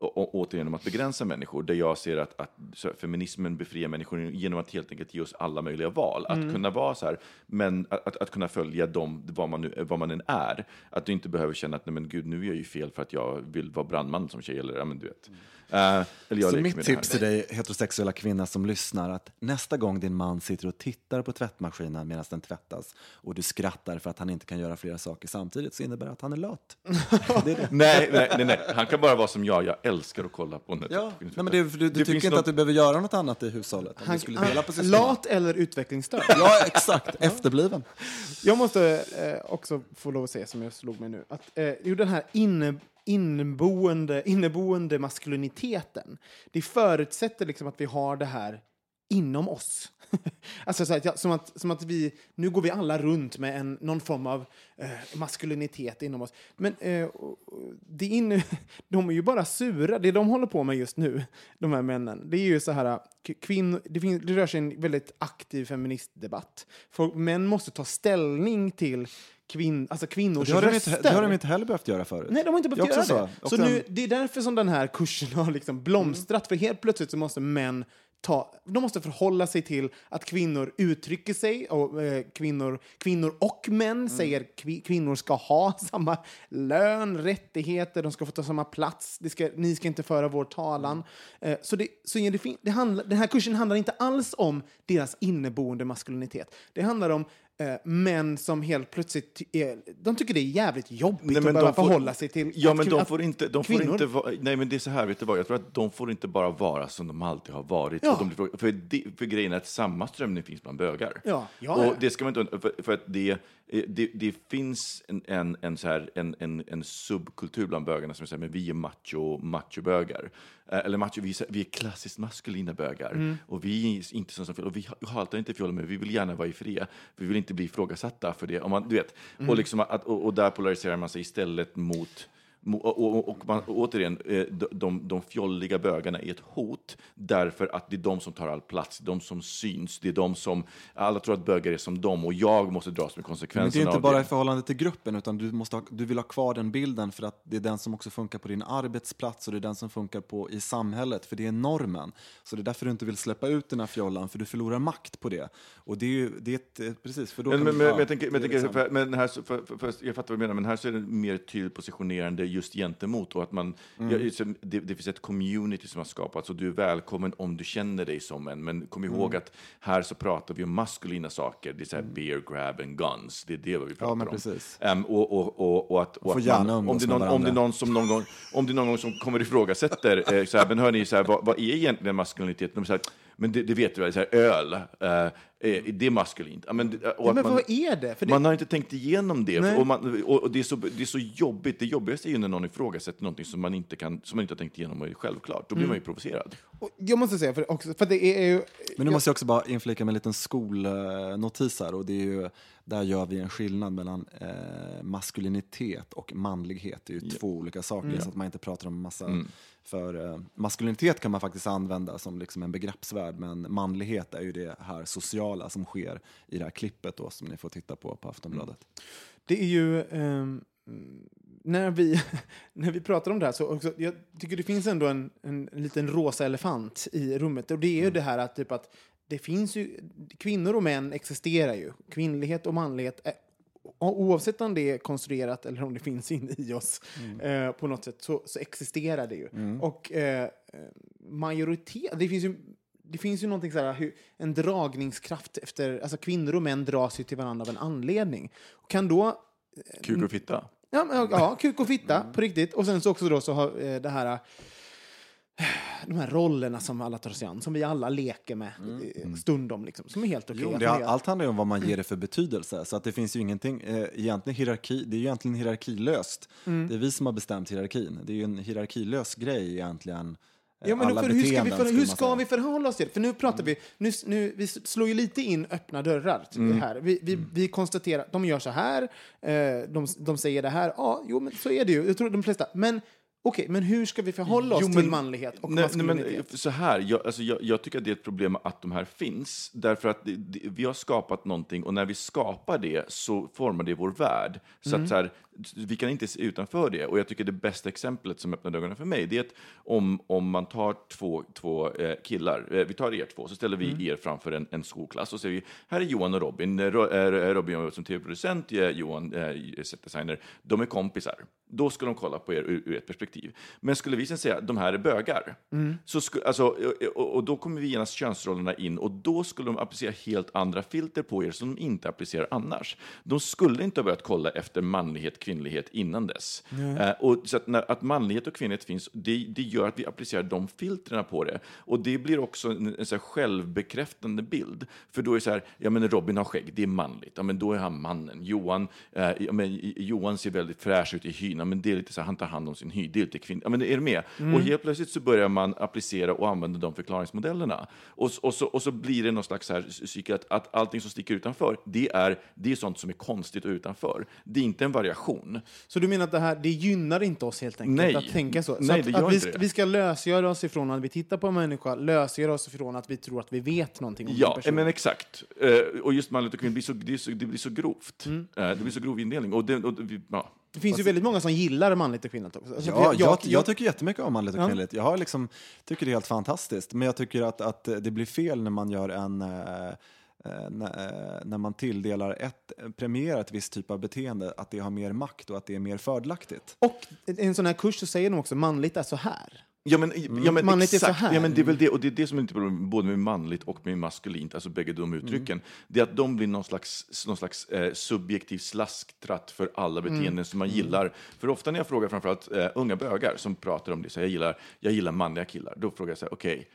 å- återigen om att begränsa människor, där jag ser att, att feminismen befriar människor genom att helt enkelt ge oss alla möjliga val. Att kunna vara så här, men att, att, att kunna följa dem, vad man, nu, vad man än är. Att du inte behöver känna att, nej men gud, nu är jag ju fel för att jag vill vara brandman som tjej, eller ja men du vet. Eh, eller jag Så mitt här. tips till dig heterosexuella kvinna som lyssnar att nästa gång din man sitter och tittar på tvättmaskinen medan den tvättas och du skrattar för att han inte kan göra flera saker samtidigt så innebär det att han är lat. det är det. Nej, nej, nej, nej, han kan bara vara som jag. Jag älskar att kolla på Netflix. Ja, nej, men det, du, du Det tycker inte något- att du behöver göra något annat i hushållet? Om du skulle dela på lat eller utvecklingsstörd? Ja, exakt. Efterbliven. Jag måste eh, också få lov att säga, som jag slog mig nu, att eh, jo, den här inne, inneboende, inneboende maskuliniteten, det förutsätter liksom att vi har det här inom oss. alltså så här, som, att, som att vi, nu går vi alla runt med en, någon form av eh, maskulinitet inom oss. Men eh, det inne, de är ju bara sura. Det de håller på med just nu, de här männen, det är ju så här, kvinn, det, finns, det rör sig en väldigt aktiv feministdebatt. Folk, män måste ta ställning till kvinn, alltså kvinnors Det har, de röster. inte, det har de inte heller behövt göra förut. Nej, de har inte behövt göra det. så. Så, Också nu, det är därför som den här kursen har liksom blomstrat. För helt plötsligt så måste män ta, de måste förhålla sig till att kvinnor uttrycker sig och eh, kvinnor, kvinnor och män säger kvi, kvinnor ska ha samma lön, rättigheter, de ska få ta samma plats, ska, ni ska inte föra vår talan. Eh, så det, så det, det handlar, den här kursen handlar inte alls om deras inneboende maskulinitet. Det handlar om eh, män som helt plötsligt är, de tycker det är jävligt jobbigt Nej, att men behöva får- förhålla sig till Ja, att men de får inte, de får kvinnor- inte vara, nej men det är så här, vet du vad, jag tror att de får inte bara vara som de alltid har varit. Ja. För, de för, för grejen är att samma strömning finns bland bögar. Ja, ja, och det ska man inte, för, för att det, det, det finns en, en, en, så här, en, en, en subkultur bland bögarna som säger men vi är macho, machobögar. Eh, Eller macho, vi är, vi är klassiskt maskulina bögar. Mm. Och vi är inte som, och vi hatar inte fjolla, men vi vill gärna vara i fred. Vi vill inte bli ifrågasatta för det. Om man, du vet, Mm. och, liksom att, och, och där polariserar man sig istället mot Mo- Och, och, man, återigen, eh, de, de, fjolliga bögarna är ett hot därför att det är de som tar all plats, de som syns, det är de som, alla tror att bögar är som dem och jag måste dras med Men det konsekvenserna är inte bara i förhållande till gruppen, utan du, måste ha, du vill ha kvar den bilden för att det är den som också funkar på din arbetsplats och det är den som funkar på i samhället, för det är normen. Så det är därför du inte vill släppa ut den här fjollan, för du förlorar makt på det. Och det är ju, det är ett, eh, precis, för då Men, men, men, ja, men jag tänker, men, det jag är tänker liksom- för, men här, så- för, för, för, jag fattar vad du menar, men här så är det mer tydligt positionerande just gentemot och att man, Mm. ja, det, det finns ett community som har skapats och du är välkommen om du känner dig som en, men kom Mm. ihåg att här så pratar vi om maskulina saker, det är så här beer grab and guns, det är det vad vi pratar men om. och, och, och, och att, och att man, om, det är någon, om det är någon som någon gång, om det är någon gång som kommer ifrågasätter, eh, så här, men hörni, så här, vad, vad är egentligen maskulinitet? De säger, men det, det vet du väl, så här, öl, eh, eh, det är maskulint. Ja, men, och Ja, men man- vad är det? För det man har inte tänkt igenom det. Nej. Och, man, och och det, är så, det är så jobbigt. Det jobbigaste är ju när någon ifrågasätter någonting som man inte, kan, som man inte har tänkt igenom och är självklart. Då blir man ju provocerad. och jag måste säga, för, också, för det är ju... Men nu måste jag också bara inflika med en liten skolnotis här. Och det är ju, där gör vi en skillnad mellan eh, maskulinitet och manlighet. Det är ju två olika saker, så att man inte pratar om massa... För eh, maskulinitet kan man faktiskt använda som liksom en begreppsvärld, men manlighet är ju det här sociala som sker i det här klippet då, som ni får titta på på Aftonbladet. Det är ju... ehm, när, vi, när vi pratar om det här så också, jag tycker det finns ändå en, en, liten rosa elefant i rummet. Och det är ju Mm. det här att, typ att det finns ju, kvinnor och män existerar ju. Kvinnlighet och manlighet, oavsett om det är konstruerat eller om det finns inne i oss Mm. eh, på något sätt, så, så existerar det ju. Och eh, eh, majoritet, det finns ju det finns ju någonting så här, hur, en dragningskraft efter, alltså kvinnor och män dras ju till varandra av en anledning. Och kan då Kuk och fitta. Ja, ja kuk och fitta, på riktigt. Och sen så också då så har eh, det här... De här rollerna som alla tar sig an, som vi alla leker med eh, stundom, liksom, som är helt okej. Jo, det, man gör. allt handlar ju om vad man ger det för betydelse. Så att det finns ju ingenting, eh, egentligen hierarki, det är ju egentligen hierarkilöst. Mm. Det är vi som har bestämt hierarkin. Det är ju en hierarkilös grej egentligen. eh, Ja, men för hur ska, vi, för, hur ska vi förhålla oss till det? För nu pratar vi, nu, nu, vi slår ju lite in öppna dörrar till Mm. det här. Vi, vi, vi konstaterar, de gör så här, eh, de, de säger det här. Ja, jo, men så är det ju. Jag tror de flesta. Men okej, men hur ska vi förhålla oss Jo, till manlighet och nej, nej, maskulinitet? men, så här, jag, alltså, jag, jag tycker att det är ett problem att de här finns, därför att det, det, vi har skapat någonting och när vi skapar det så formar det vår värld. Så Mm. att så här, vi kan inte se utanför det. Och jag tycker det bästa exemplet som öppnade ögonen för mig, det är att om, om man tar två, två eh, killar, eh, vi tar er två, så ställer vi Mm. er framför en, en skolklass och säger vi, här är Johan och Robin, Eh, eh, Robin jobbar som tv-producent, eh, Johan eh, setdesigner, de är kompisar. Då ska de kolla på er ur, ur ett perspektiv. Men skulle vi sen säga de här är bögar, så sku, alltså, och, och då kommer vi genast könsrollerna in och då skulle de applicera helt andra filter på er som de inte applicerar annars. De skulle inte ha börjat kolla efter manlighet, kvinnlighet innan dess. Eh, och så att, när, att manlighet och kvinnlighet finns, det, det gör att vi applicerar de filtrerna på det. Och det blir också en, en så självbekräftande bild. För då är det så här, ja men Robin har skägg, det är manligt, ja men då är han mannen. Johan, eh, ja, men, Johan ser väldigt fräsch ut i hyn, ja, men det är lite så här, han tar hand om sin hy, kvinnligt. Ja, men är du med? Och helt plötsligt så börjar man applicera och använda de förklaringsmodellerna. Och, och, så, och så blir det någon slags så här psyke att, att allting som sticker utanför, det är, det är sånt som är konstigt och utanför. Det är inte en variation. Så du menar att det här, det gynnar inte oss helt enkelt Nej. att tänka så? så Nej, att, att vi, vi ska lösgöra oss ifrån att vi tittar på en människa, lösgöra oss ifrån att vi tror att vi vet någonting om Ja, personen. men exakt. Eh, och just manligt och kvinnligt, blir det, är så, det blir så grovt. Mm. Eh, det blir så grov indelning. Och det, och det, vi, ja. Det finns ju väldigt många som gillar manligt och kvinnligt också. Alltså, Ja, för jag, jag, tycker jättemycket om manligt och Ja. kvinnligt. Jag har liksom, tycker det är helt fantastiskt. Men jag tycker att, att det blir fel när man gör en... eh, eh, när, eh, när man tilldelar ett, premierar ett visst typ av beteende, att det har mer makt och att det är mer fördelaktigt. Och i en sån här kurs så säger de också manligt är så här. Ja men, ja, men Manligt är så exakt. här. Ja, men det är väl det, och det är det som är lite problem, både med manligt och med maskulint, alltså bägge de uttrycken. Det är att de blir någon slags, någon slags eh, subjektiv slasktratt för alla beteenden som man gillar. För ofta när jag frågar framförallt eh, unga bögar som pratar om det, så här, jag, gillar, jag gillar manliga killar, då frågar jag så här, okej,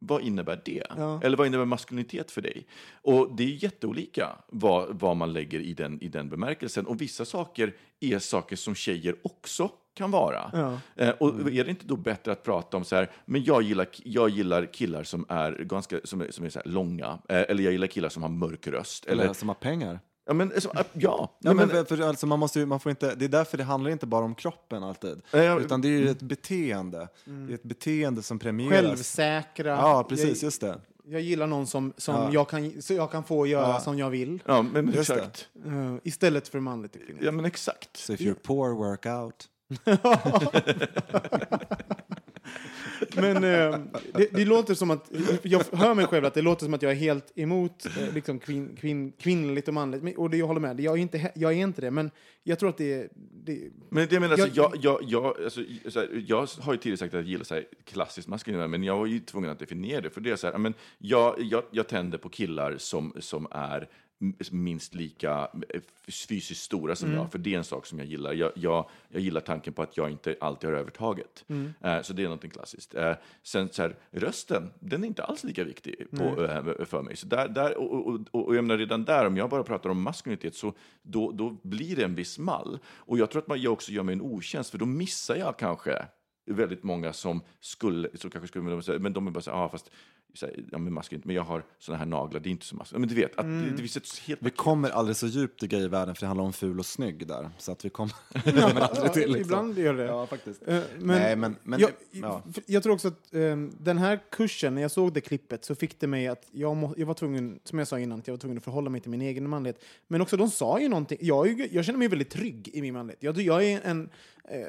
vad innebär det? Eller vad innebär maskulinitet för dig? Och det är jätteolika vad, vad man lägger i den, i den bemärkelsen. Och vissa saker är saker som tjejer också kan vara. Eh, och är det inte då bättre att prata om så här, men jag gillar, jag gillar killar som är, ganska, som är, som är så här långa, eh, eller jag gillar killar som har mörk röst. Eller, Eller, som har pengar. ja, men, alltså, ja, ja, Ja, men, men, för, alltså, man måste ju, man får inte, det är därför det handlar inte bara om kroppen alltid. Ja, ja. Utan det är ju ett beteende. Det är ett beteende som premieras. Självsäkra. Ja, precis. Jag, Just det. jag gillar någon som, som Ja. jag, kan, så jag kan få göra som jag vill. ja, men exakt. eh, istället för manligt och kvinnligt. Ja, men exakt. So if you're poor, work out. Men eh, det, det låter som att, jag hör mig själv att det låter som att jag är helt emot eh, liksom kvin, kvin, kvinnligt och manligt. Och det jag håller med, jag är, inte, jag är inte det. Men jag tror att det är... Det, Men det jag menar, alltså, Jag- jag, jag, jag, alltså, så här, jag har ju tidigare sagt att jag gillar så här, klassiskt maskulina, men jag var ju tvungen att definiera det. För det är så här, men jag, jag, jag tänder på killar som, som är minst lika eh, fysiskt stora som jag, för det är en sak som jag gillar. Jag, jag, jag gillar tanken på att jag inte alltid har övertaget. Eh, så det är någonting klassiskt. Eh, sen så här, rösten, den är inte alls lika viktig på, eh, för mig. Så där, där, och, och, och, och jag menar redan där, om jag bara pratar om maskulinitet, så då, då blir det en viss mall. Och jag tror att man, jag också gör mig en otjänst, för då missar jag kanske väldigt många som skulle, som kanske skulle men de är bara så här, ah, fast så här, ja, men, maskulint, men jag har såna här naglar, det är inte så maskulint. Men du vet, att Mm. det, det finns ett helt... Vi kommer aldrig så djupt i gayvärlden för det handlar om ful och snygg där. Så att vi kommer, aldrig till. Liksom. Ibland gör det. Ja, faktiskt. Eh, Men, Nej, men- men- jag, ja. jag tror också att eh, den här kursen, när jag såg det klippet, så fick det mig att jag, må, jag var tvungen, som jag sa innan, att jag var tvungen att förhålla mig till min egen manlighet. Men också, de sa ju någonting. Jag, jag känner mig väldigt trygg i min manlighet. Jag, jag är en,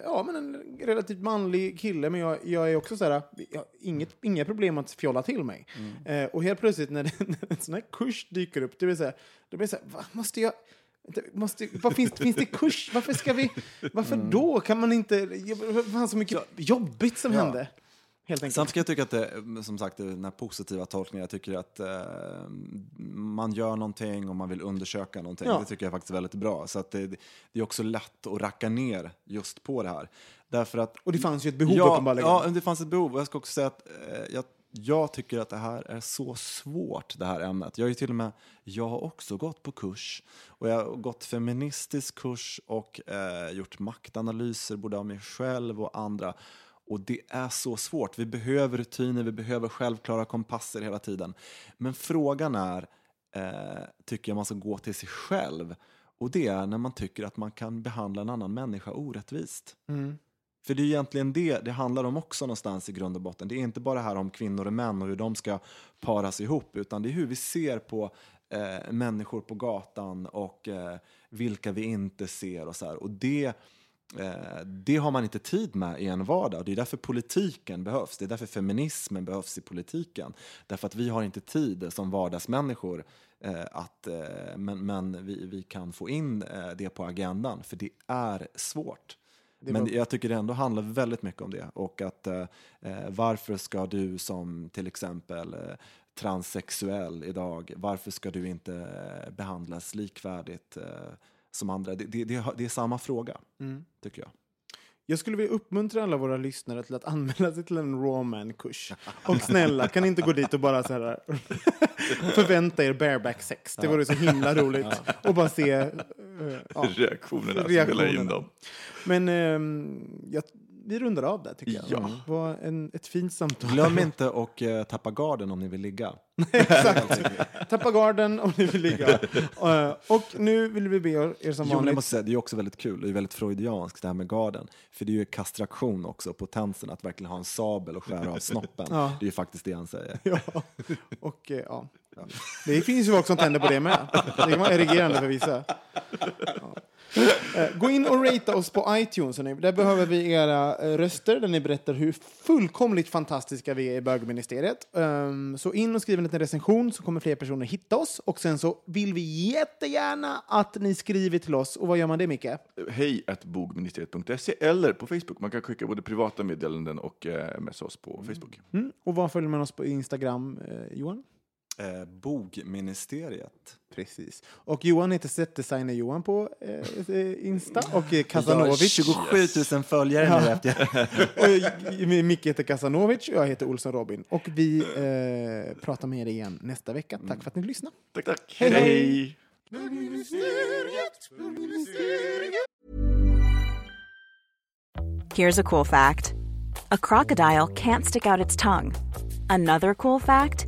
ja, men en relativt manlig kille, men jag, jag är också så här, jag, har inget, inga problem att fjolla till mig. Eh, och helt plötsligt när, när en sån här kurs dyker upp, det blir så här, det blir så här, va, måste jag Måste, vad finns, finns det kurs? Varför ska vi... Varför då? Kan man inte... Det fanns så mycket jobbigt som hände. Helt enkelt. Sen ska jag tycka att det, som sagt, den här positiva tolkningen, jag tycker att eh, man gör någonting och man vill undersöka någonting. Ja. Det tycker jag faktiskt är väldigt bra. Så att det, det är också lätt att racka ner just på det här. Därför att Och det fanns ju ett behov ja, uppenbarligen. Ja, det fanns ett behov. Jag ska också säga att eh, jag, jag tycker att det här är så svårt, det här ämnet. Jag ju till och med, jag har också gått på kurs. Och jag har gått feministisk kurs och eh, gjort maktanalyser både av mig själv och andra. Och det är så svårt. Vi behöver rutiner, vi behöver självklara kompasser hela tiden. Men frågan är, eh, tycker jag man ska gå till sig själv. Och det är när man tycker att man kan behandla en annan människa orättvist. För det är egentligen det det handlar om också någonstans i grund och botten. Det är inte bara här om kvinnor och män och hur de ska paras ihop, utan det är hur vi ser på eh, människor på gatan och eh, vilka vi inte ser och så här. Och det, det har man inte tid med i en vardag. Det är därför politiken behövs. Det är därför feminismen behövs i politiken. Därför att vi har inte tid som vardagsmänniskor eh, att, eh, men, men vi, vi kan få in eh, det på agendan, för det är svårt. Men jag tycker det ändå handlar väldigt mycket om det. Och att eh, eh, varför ska du som till exempel eh, transsexuell idag, varför ska du inte eh, behandlas likvärdigt eh, som andra? Det, det, det, det är samma fråga, tycker jag. Jag skulle vilja uppmuntra alla våra lyssnare till att anmäla sig till en rawman-kurs. Och snälla, kan ni inte gå dit och bara så här, förvänta er bareback sex? Det vore så himla roligt. Och bara se... eh, ja. Reaktionerna, Reaktionerna. in dem. Men ehm, jag, vi rundar av där tycker jag. Ja. Det var en, ett fint samtal. Glöm inte att eh, tappa garden om ni vill ligga. Exakt. Tappa garden om ni vill ligga. Eh, och nu vill vi be er, er som Jo, men jag vanligt... måste säga, det är också väldigt kul, det är väldigt freudianskt det här med garden. För det är ju kastration också, potensen att verkligen ha en sabel och skära av snoppen. Ja. Det är ju faktiskt det han säger. Ja. Och, eh, ja. Det finns ju folk som tänder på det med. Det kan vara erigerande för vissa. Ja. Eh, Gå in och ratea oss på iTunes. hörni. Där behöver vi era eh, röster där ni berättar hur fullkomligt fantastiska vi är i bögministeriet. Um, så in och skriv en liten recension så kommer fler personer hitta oss. Och sen så vill vi jättegärna att ni skriver till oss. Och vad gör man det, Micke? Hej att bogministeriet.se eller på Facebook. Man kan skicka både privata meddelanden och eh, messa oss på Facebook. Mm. Och vad följer man oss på Instagram, Johan? Eh, bogministeriet. Precis. Och Johan heter setdesigner Johan på eh, eh, Insta. Och Kazanovic. 27 000 följare nu efter. och eh, Micke heter Kazanovic och jag heter Olsson Robin. Och vi eh, pratar med er igen nästa vecka. Tack för att ni lyssnade. Tack, tack. Hej. hej. Here's a cool fact a crocodile can't stick out its tongue. Another cool fact